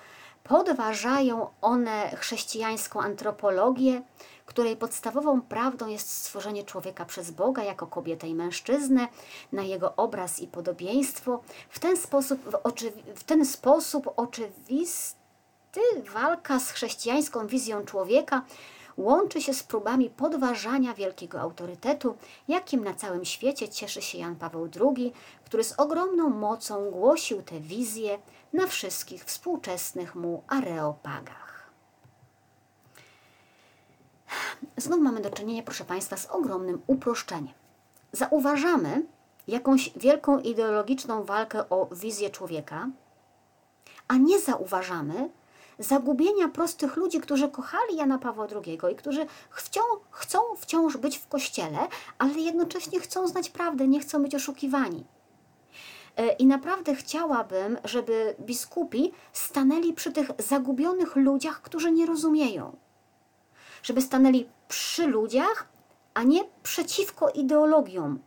Podważają one chrześcijańską antropologię, której podstawową prawdą jest stworzenie człowieka przez Boga jako kobietę i mężczyznę, na jego obraz i podobieństwo. W ten sposób, w, w ten sposób oczywisty walka z chrześcijańską wizją człowieka łączy się z próbami podważania wielkiego autorytetu, jakim na całym świecie cieszy się Jan Paweł II, który z ogromną mocą głosił tę wizję na wszystkich współczesnych mu areopagach. Znów mamy do czynienia, proszę Państwa, z ogromnym uproszczeniem. Zauważamy jakąś wielką ideologiczną walkę o wizję człowieka, a nie zauważamy, zagubienia prostych ludzi, którzy kochali Jana Pawła II i którzy chcą, chcą wciąż być w kościele, ale jednocześnie chcą znać prawdę, nie chcą być oszukiwani. E, I naprawdę chciałabym, żeby biskupi stanęli przy tych zagubionych ludziach, którzy nie rozumieją. Żeby stanęli przy ludziach, a nie przeciwko ideologiom,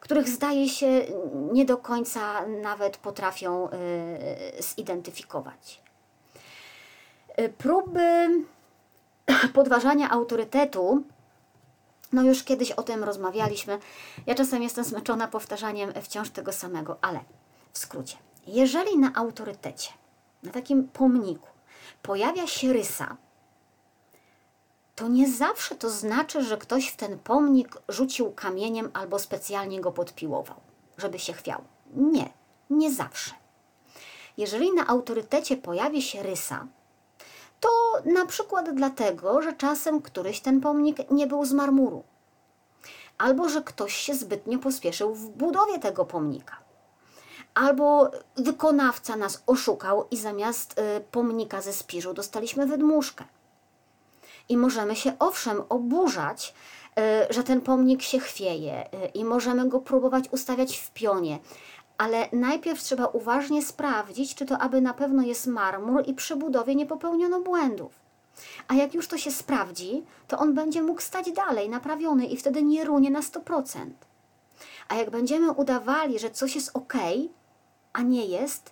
których zdaje się nie do końca nawet potrafią y, zidentyfikować. Y, próby podważania autorytetu, no już kiedyś o tym rozmawialiśmy. Ja czasem jestem zmęczona powtarzaniem wciąż tego samego, ale w skrócie, jeżeli na autorytecie, na takim pomniku pojawia się rysa, to nie zawsze to znaczy, że ktoś w ten pomnik rzucił kamieniem albo specjalnie go podpiłował, żeby się chwiał. Nie, nie zawsze. Jeżeli na autorytecie pojawi się rysa, to na przykład dlatego, że czasem któryś ten pomnik nie był z marmuru, albo że ktoś się zbytnio pospieszył w budowie tego pomnika, albo wykonawca nas oszukał i zamiast y, pomnika ze spiżu dostaliśmy wydmuszkę. I możemy się owszem oburzać, y, że ten pomnik się chwieje y, i możemy go próbować ustawiać w pionie, ale najpierw trzeba uważnie sprawdzić, czy to aby na pewno jest marmur i przy budowie nie popełniono błędów. A jak już to się sprawdzi, to on będzie mógł stać dalej, naprawiony i wtedy nie runie na 100%. A jak będziemy udawali, że coś jest ok, a nie jest,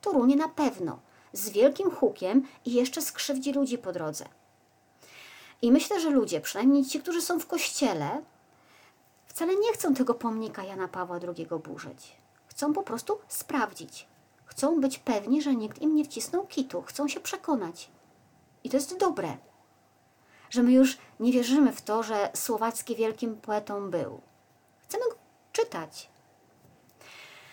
to runie na pewno, z wielkim hukiem i jeszcze skrzywdzi ludzi po drodze. I myślę, że ludzie, przynajmniej ci, którzy są w kościele, wcale nie chcą tego pomnika Jana Pawła II burzyć. Chcą po prostu sprawdzić. Chcą być pewni, że nikt im nie wcisnął kitu. Chcą się przekonać. I to jest dobre, że my już nie wierzymy w to, że Słowacki wielkim poetą był. Chcemy go czytać.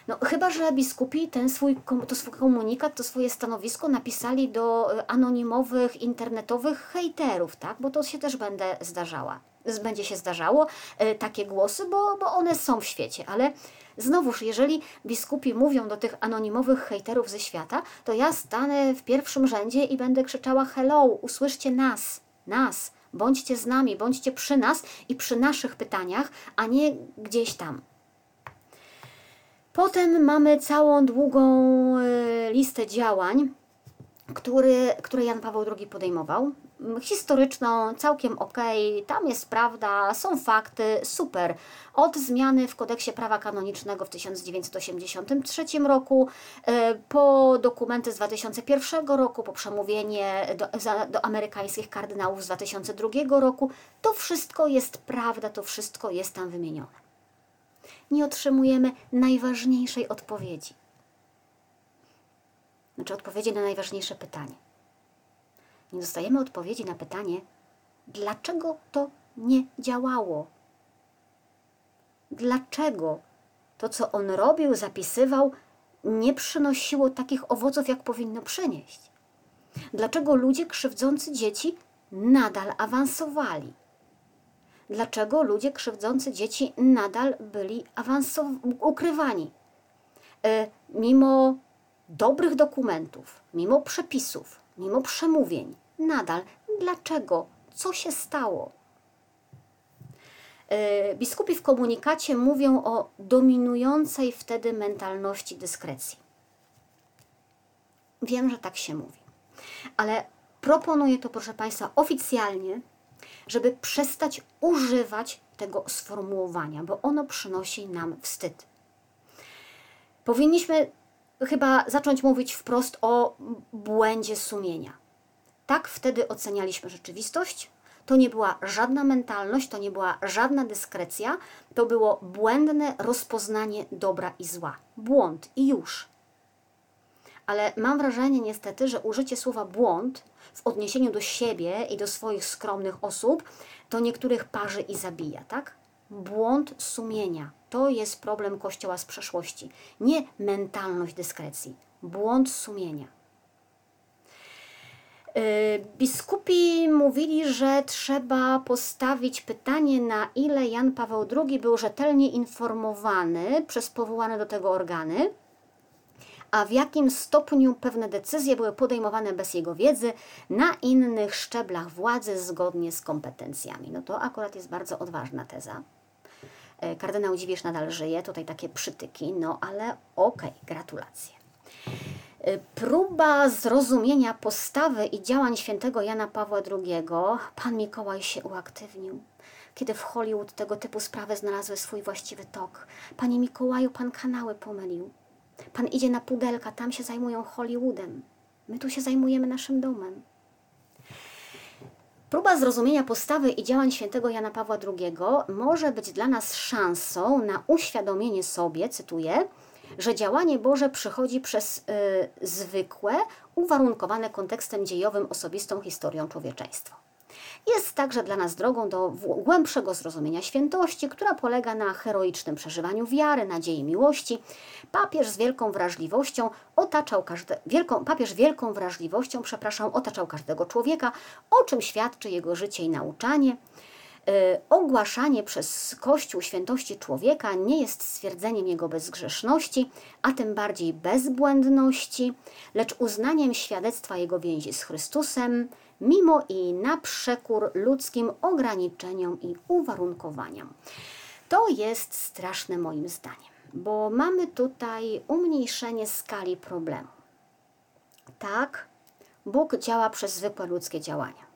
No, chyba, że biskupi ten swój, to swój komunikat, to swoje stanowisko napisali do e, anonimowych, internetowych hejterów, tak? Bo to się też będę zdarzała. Będzie się zdarzało e, takie głosy, bo, bo one są w świecie, ale Znowuż, jeżeli biskupi mówią do tych anonimowych hejterów ze świata, to ja stanę w pierwszym rzędzie i będę krzyczała hello, usłyszcie nas, nas, bądźcie z nami, bądźcie przy nas i przy naszych pytaniach, a nie gdzieś tam. Potem mamy całą długą e, listę działań, który, które Jan Paweł II podejmował historyczną, całkiem ok, tam jest prawda, są fakty, super. Od zmiany w kodeksie prawa kanonicznego w 1983 roku, e, po dokumenty z 2001 roku, po przemówienie do, do amerykańskich kardynałów z 2002 roku, to wszystko jest prawda, to wszystko jest tam wymienione. Nie otrzymujemy najważniejszej odpowiedzi. Znaczy odpowiedzi na najważniejsze pytanie nie dostajemy odpowiedzi na pytanie, dlaczego to nie działało. Dlaczego to, co on robił, zapisywał, nie przynosiło takich owoców, jak powinno przynieść? Dlaczego ludzie krzywdzący dzieci nadal awansowali? Dlaczego ludzie krzywdzący dzieci nadal byli ukrywani? E, mimo dobrych dokumentów, mimo przepisów, mimo przemówień, nadal. Dlaczego? Co się stało? E, biskupi w komunikacie mówią o dominującej wtedy mentalności dyskrecji. Wiem, że tak się mówi, ale proponuję to, proszę Państwa, oficjalnie, żeby przestać używać tego sformułowania, bo ono przynosi nam wstyd. Powinniśmy chyba zacząć mówić wprost o błędzie sumienia. Tak wtedy ocenialiśmy rzeczywistość. To nie była żadna mentalność, to nie była żadna dyskrecja, to było błędne rozpoznanie dobra i zła. Błąd i już. Ale mam wrażenie niestety, że użycie słowa błąd w odniesieniu do siebie i do swoich skromnych osób to niektórych parzy i zabija, tak? Błąd sumienia to jest problem Kościoła z przeszłości, nie mentalność dyskrecji. Błąd sumienia. Y, biskupi mówili, że trzeba postawić pytanie, na ile Jan Paweł II był rzetelnie informowany przez powołane do tego organy, a w jakim stopniu pewne decyzje były podejmowane bez jego wiedzy na innych szczeblach władzy zgodnie z kompetencjami. No to akurat jest bardzo odważna teza. E, kardynał Dziwisz nadal żyje, tutaj takie przytyki, no ale okej, okay, gratulacje. E, próba zrozumienia postawy i działań świętego Jana Pawła II, pan Mikołaj się uaktywnił. Kiedy w Hollywood tego typu sprawy znalazły swój właściwy tok. Panie Mikołaju, pan kanały pomylił. Pan idzie na pudelka, tam się zajmują Hollywoodem. My tu się zajmujemy naszym domem. Próba zrozumienia postawy i działań świętego Jana Pawła II może być dla nas szansą na uświadomienie sobie, cytuję, że działanie Boże przychodzi przez y, zwykłe, uwarunkowane kontekstem dziejowym, osobistą historią człowieczeństwa. Jest także dla nas drogą do głębszego zrozumienia świętości, która polega na heroicznym przeżywaniu wiary, nadziei, miłości. Papież z wielką wrażliwością otaczał każde, wielką, papież wielką wrażliwością, przepraszam, otaczał każdego człowieka, o czym świadczy jego życie i nauczanie. Yy, ogłaszanie przez Kościół świętości człowieka nie jest stwierdzeniem jego bezgrzeszności, a tym bardziej bezbłędności, lecz uznaniem świadectwa jego więzi z Chrystusem, mimo i na przekór ludzkim ograniczeniom i uwarunkowaniom. To jest straszne moim zdaniem, bo mamy tutaj umniejszenie skali problemu. Tak, Bóg działa przez zwykłe ludzkie działania.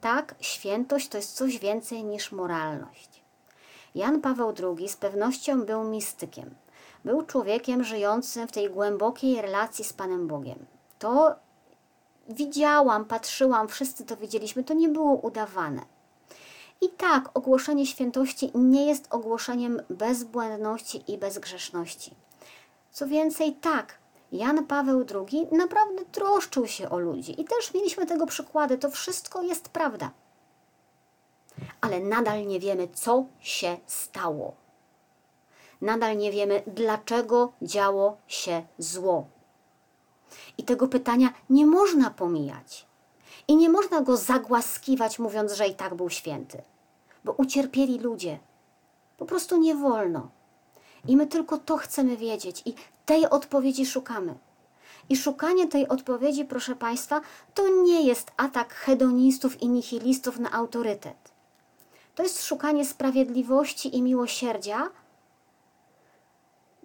Tak, świętość to jest coś więcej niż moralność. Jan Paweł II z pewnością był mistykiem. Był człowiekiem żyjącym w tej głębokiej relacji z Panem Bogiem. To widziałam, patrzyłam, wszyscy to widzieliśmy, to nie było udawane. I tak, ogłoszenie świętości nie jest ogłoszeniem bezbłędności i bezgrzeszności. Co więcej, tak, Jan Paweł II naprawdę troszczył się o ludzi i też mieliśmy tego przykłady, to wszystko jest prawda. Ale nadal nie wiemy, co się stało. Nadal nie wiemy, dlaczego działo się zło. I tego pytania nie można pomijać. I nie można go zagłaskiwać, mówiąc, że i tak był święty. Bo ucierpieli ludzie. Po prostu nie wolno. I my tylko to chcemy wiedzieć i tej odpowiedzi szukamy. I szukanie tej odpowiedzi, proszę Państwa, to nie jest atak hedonistów i nihilistów na autorytet. To jest szukanie sprawiedliwości i miłosierdzia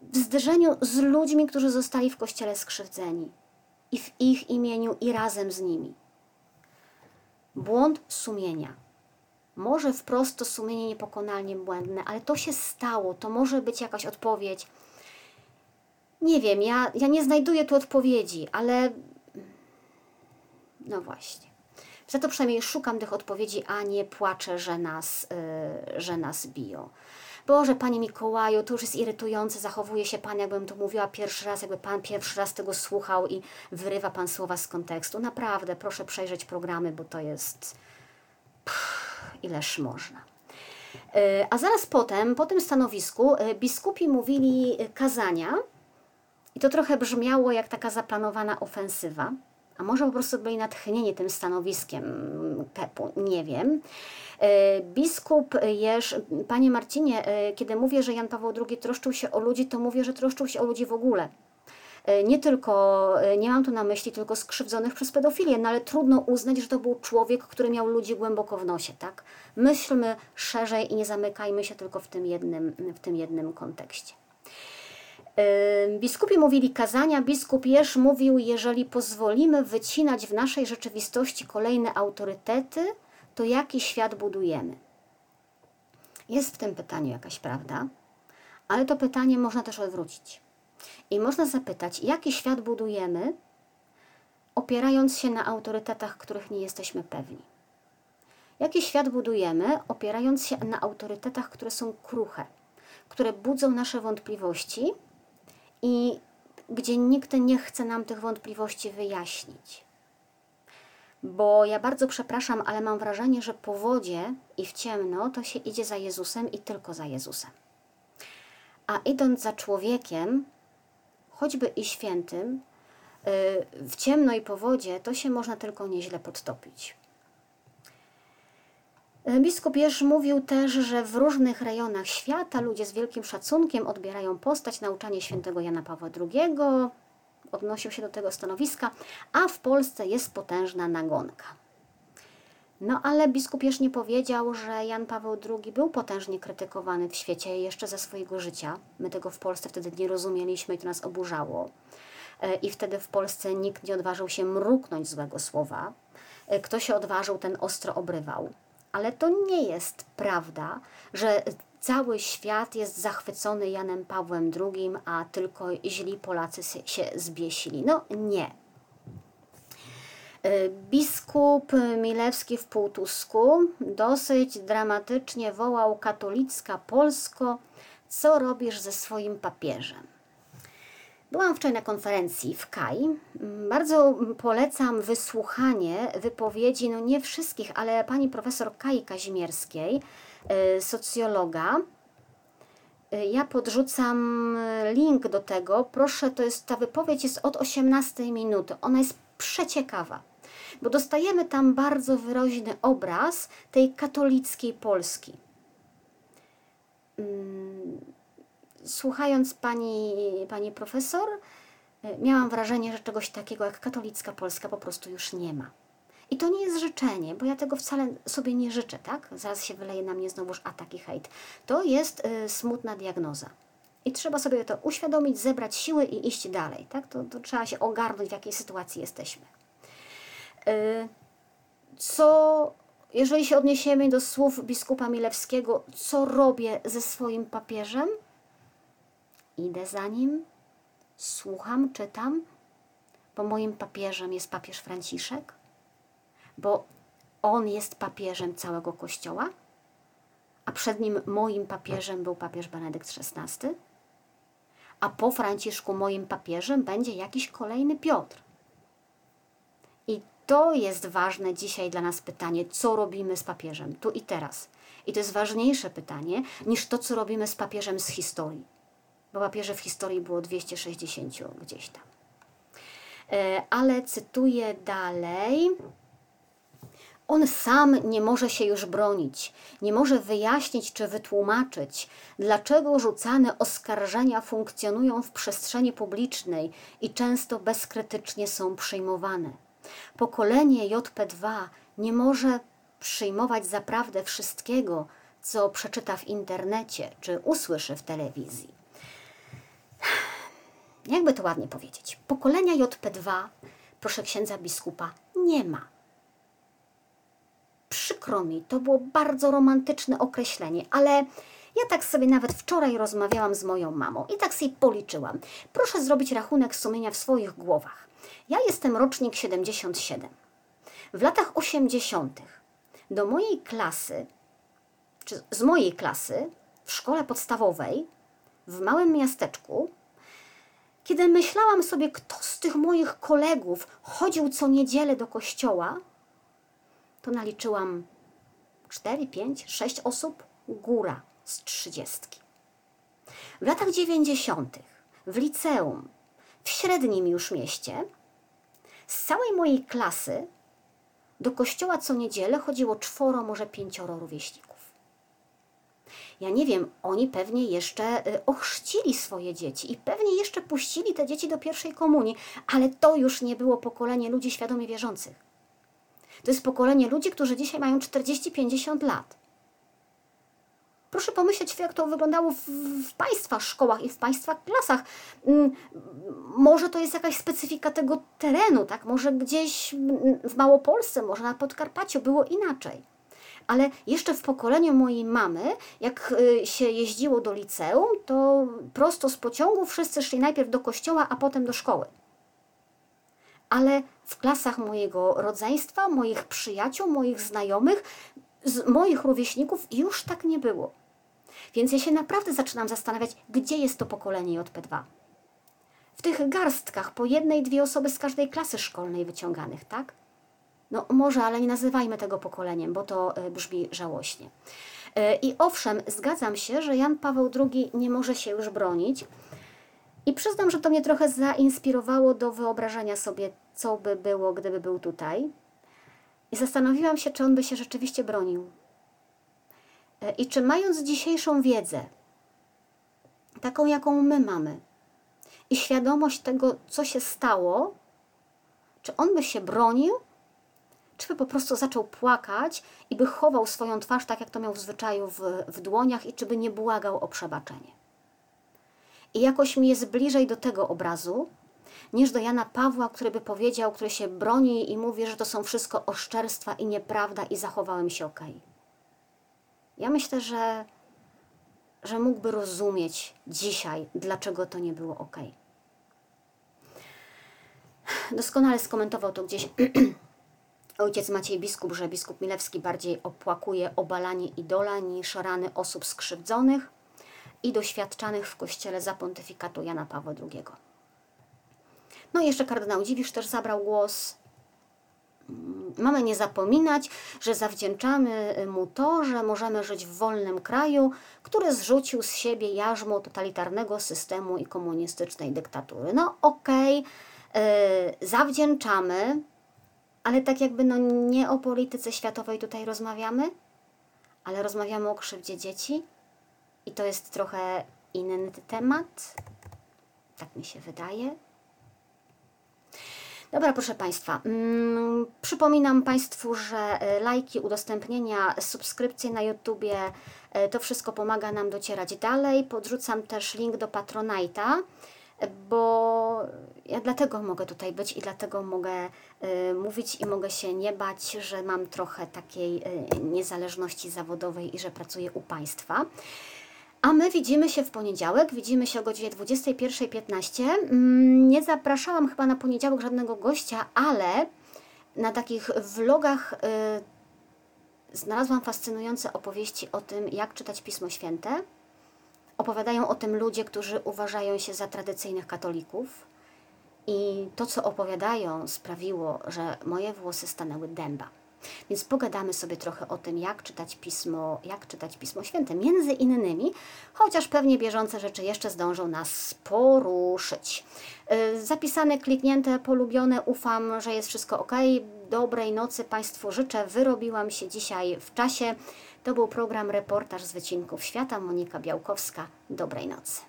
w zderzeniu z ludźmi, którzy zostali w kościele skrzywdzeni i w ich imieniu i razem z nimi. Błąd sumienia. Może wprost to sumienie niepokonalnie błędne, ale to się stało, to może być jakaś odpowiedź. Nie wiem, ja, ja nie znajduję tu odpowiedzi, ale no właśnie. Za to przynajmniej szukam tych odpowiedzi, a nie płaczę, że nas, yy, że nas biją. Boże, Panie Mikołaju, to już jest irytujące, zachowuje się Pan, jakbym to mówiła pierwszy raz, jakby Pan pierwszy raz tego słuchał i wyrywa Pan słowa z kontekstu. Naprawdę, proszę przejrzeć programy, bo to jest... Ileż można. E, a zaraz potem, po tym stanowisku, e, biskupi mówili kazania i to trochę brzmiało jak taka zaplanowana ofensywa. A może po prostu byli natchnieni tym stanowiskiem Pepu, nie wiem. E, biskup Jerz, panie Marcinie, kiedy mówię, że Jan Paweł II troszczył się o ludzi, to mówię, że troszczył się o ludzi w ogóle. E, nie tylko, e, nie mam tu na myśli tylko skrzywdzonych przez pedofilię, no ale trudno uznać, że to był człowiek, który miał ludzi głęboko w nosie, tak? Myślmy szerzej i nie zamykajmy się tylko w tym jednym, w tym jednym kontekście. E, biskupi mówili kazania, biskup Jerz mówił, jeżeli pozwolimy wycinać w naszej rzeczywistości kolejne autorytety, to jaki świat budujemy? Jest w tym pytaniu jakaś prawda, ale to pytanie można też odwrócić. I można zapytać, jaki świat budujemy, opierając się na autorytetach, których nie jesteśmy pewni. Jaki świat budujemy, opierając się na autorytetach, które są kruche, które budzą nasze wątpliwości i gdzie nikt nie chce nam tych wątpliwości wyjaśnić. Bo ja bardzo przepraszam, ale mam wrażenie, że po wodzie i w ciemno to się idzie za Jezusem i tylko za Jezusem. A idąc za człowiekiem, choćby i świętym, y, w ciemno i po wodzie, to się można tylko nieźle podtopić. Y, biskup mówił też, że w różnych rejonach świata ludzie z wielkim szacunkiem odbierają postać nauczanie świętego Jana Pawła II, odnosił się do tego stanowiska, a w Polsce jest potężna nagonka. No ale biskup Jerz nie powiedział, że Jan Paweł II był potężnie krytykowany w świecie jeszcze za swojego życia. My tego w Polsce wtedy nie rozumieliśmy i to nas oburzało. E, I wtedy w Polsce nikt nie odważył się mruknąć złego słowa. E, kto się odważył, ten ostro obrywał. Ale to nie jest prawda, że cały świat jest zachwycony Janem Pawłem II, a tylko źli Polacy się zbiesili. No nie. Y, biskup Milewski w Półtusku dosyć dramatycznie wołał katolicka Polsko, co robisz ze swoim papieżem? Byłam wczoraj na konferencji w KAI. Bardzo polecam wysłuchanie wypowiedzi, no nie wszystkich, ale pani profesor Kai Kazimierskiej, socjologa. Y, ja podrzucam link do tego. Proszę, to jest ta wypowiedź jest od 18 minuty. Ona jest przeciekawa bo dostajemy tam bardzo wyraźny obraz tej katolickiej Polski. Mm, słuchając pani, pani profesor, e, miałam wrażenie, że czegoś takiego jak katolicka Polska po prostu już nie ma. I to nie jest życzenie, bo ja tego wcale sobie nie życzę, tak? Zaraz się wyleje na mnie znowuż atak i hejt. To jest y, smutna diagnoza. I trzeba sobie to uświadomić, zebrać siły i iść dalej, tak? To, to trzeba się ogarnąć, w jakiej sytuacji jesteśmy. Y, co, jeżeli się odniesiemy do słów biskupa Milewskiego, co robię ze swoim papieżem? Idę za nim, słucham, czytam, bo moim papieżem jest papież Franciszek, bo on jest papieżem całego Kościoła, a przed nim moim papieżem był papież Benedykt XVI, a po Franciszku moim papieżem będzie jakiś kolejny Piotr. I to jest ważne dzisiaj dla nas pytanie, co robimy z papieżem tu i teraz. I to jest ważniejsze pytanie niż to, co robimy z papieżem z historii. Bo papieże w historii było 260 gdzieś tam. E, ale cytuję dalej. On sam nie może się już bronić, nie może wyjaśnić czy wytłumaczyć, dlaczego rzucane oskarżenia funkcjonują w przestrzeni publicznej i często bezkrytycznie są przyjmowane. Pokolenie JP2 nie może przyjmować za prawdę wszystkiego, co przeczyta w internecie czy usłyszy w telewizji. Jakby to ładnie powiedzieć, pokolenia JP2, proszę księdza biskupa, nie ma. Przykro mi, to było bardzo romantyczne określenie, ale ja tak sobie nawet wczoraj rozmawiałam z moją mamą i tak sobie policzyłam. Proszę zrobić rachunek sumienia w swoich głowach. Ja jestem rocznik 77. W latach 80. do mojej klasy, czy z mojej klasy w szkole podstawowej w małym miasteczku, kiedy myślałam sobie, kto z tych moich kolegów chodził co niedzielę do kościoła, to naliczyłam 4, 5, 6 osób, góra z trzydziestki. W latach 90. w liceum, w średnim już mieście, z całej mojej klasy do kościoła co niedzielę chodziło czworo, może pięcioro rówieśników. Ja nie wiem, oni pewnie jeszcze y, ochrzcili swoje dzieci i pewnie jeszcze puścili te dzieci do pierwszej komunii, ale to już nie było pokolenie ludzi świadomie wierzących. To jest pokolenie ludzi, którzy dzisiaj mają 40-50 lat. Proszę pomyśleć, jak to wyglądało w, w, Państwa szkołach i w Państwa klasach. Mm, może to jest jakaś specyfika tego terenu, tak? Może gdzieś w Małopolsce, może na Podkarpaciu było inaczej. Ale jeszcze w pokoleniu mojej mamy, jak y, się jeździło do liceum, to prosto z pociągu wszyscy szli najpierw do kościoła, a potem do szkoły. Ale w klasach mojego rodzeństwa, moich przyjaciół, moich znajomych, moich rówieśników już tak nie było. Więc ja się naprawdę zaczynam zastanawiać, gdzie jest to pokolenie JP2. W tych garstkach po jednej, dwie osoby z każdej klasy szkolnej wyciąganych, tak? No może, ale nie nazywajmy tego pokoleniem, bo to e, brzmi żałośnie. E, I owszem, zgadzam się, że Jan Paweł II nie może się już bronić. I przyznam, że to mnie trochę zainspirowało do wyobrażenia sobie, co by było, gdyby był tutaj. I zastanowiłam się, czy on by się rzeczywiście bronił. E, I czy mając dzisiejszą wiedzę, taką jaką my mamy, i świadomość tego, co się stało, czy on by się bronił, czy by po prostu zaczął płakać i by chował swoją twarz, tak jak to miał w zwyczaju, w, w dłoniach, i czy by nie błagał o przebaczenie. I jakoś mi jest bliżej do tego obrazu, niż do Jana Pawła, który by powiedział, który się broni i mówi, że to są wszystko oszczerstwa i nieprawda i zachowałem się ok. Ja myślę, że, że mógłby rozumieć dzisiaj, dlaczego to nie było ok. Doskonale skomentował to gdzieś ojciec Maciej Biskup, że biskup Milewski bardziej opłakuje obalanie idola niż rany osób skrzywdzonych i doświadczanych w kościele za pontyfikatu Jana Pawła II. No i jeszcze kardynał Dziwisz też zabrał głos. Mm, mamy nie zapominać, że zawdzięczamy mu to, że możemy żyć w wolnym kraju, który zrzucił z siebie jarzmo totalitarnego systemu i komunistycznej dyktatury. No okej, okay, yy, zawdzięczamy, ale tak jakby no nie o polityce światowej tutaj rozmawiamy, ale rozmawiamy o krzywdzie dzieci i to jest trochę inny temat. Tak mi się wydaje. Dobra, proszę Państwa, mm, przypominam Państwu, że e, lajki, udostępnienia, subskrypcje na YouTubie, e, to wszystko pomaga nam docierać dalej. Podrzucam też link do Patronite'a, bo ja dlatego mogę tutaj być i dlatego mogę y, mówić i mogę się nie bać, że mam trochę takiej niezależności zawodowej i że pracuję u Państwa. A my widzimy się w poniedziałek, widzimy się o godzinie 21.15. Mm, nie zapraszałam chyba na poniedziałek żadnego gościa, ale na takich vlogach y, znalazłam fascynujące opowieści o tym, jak czytać Pismo Święte. Opowiadają o tym ludzie, którzy uważają się za tradycyjnych katolików. I to, co opowiadają, sprawiło, że moje włosy stanęły dęba. Więc pogadamy sobie trochę o tym, jak czytać pismo, jak czytać pismo święte, między innymi, chociaż pewnie bieżące rzeczy jeszcze zdążą nas poruszyć. Y, zapisane, kliknięte, polubione, ufam, że jest wszystko ok. Dobrej nocy Państwu życzę. Wyrobiłam się dzisiaj w czasie. To był program Reportaż z Wycinków Świata. Monika Białkowska. Dobrej nocy.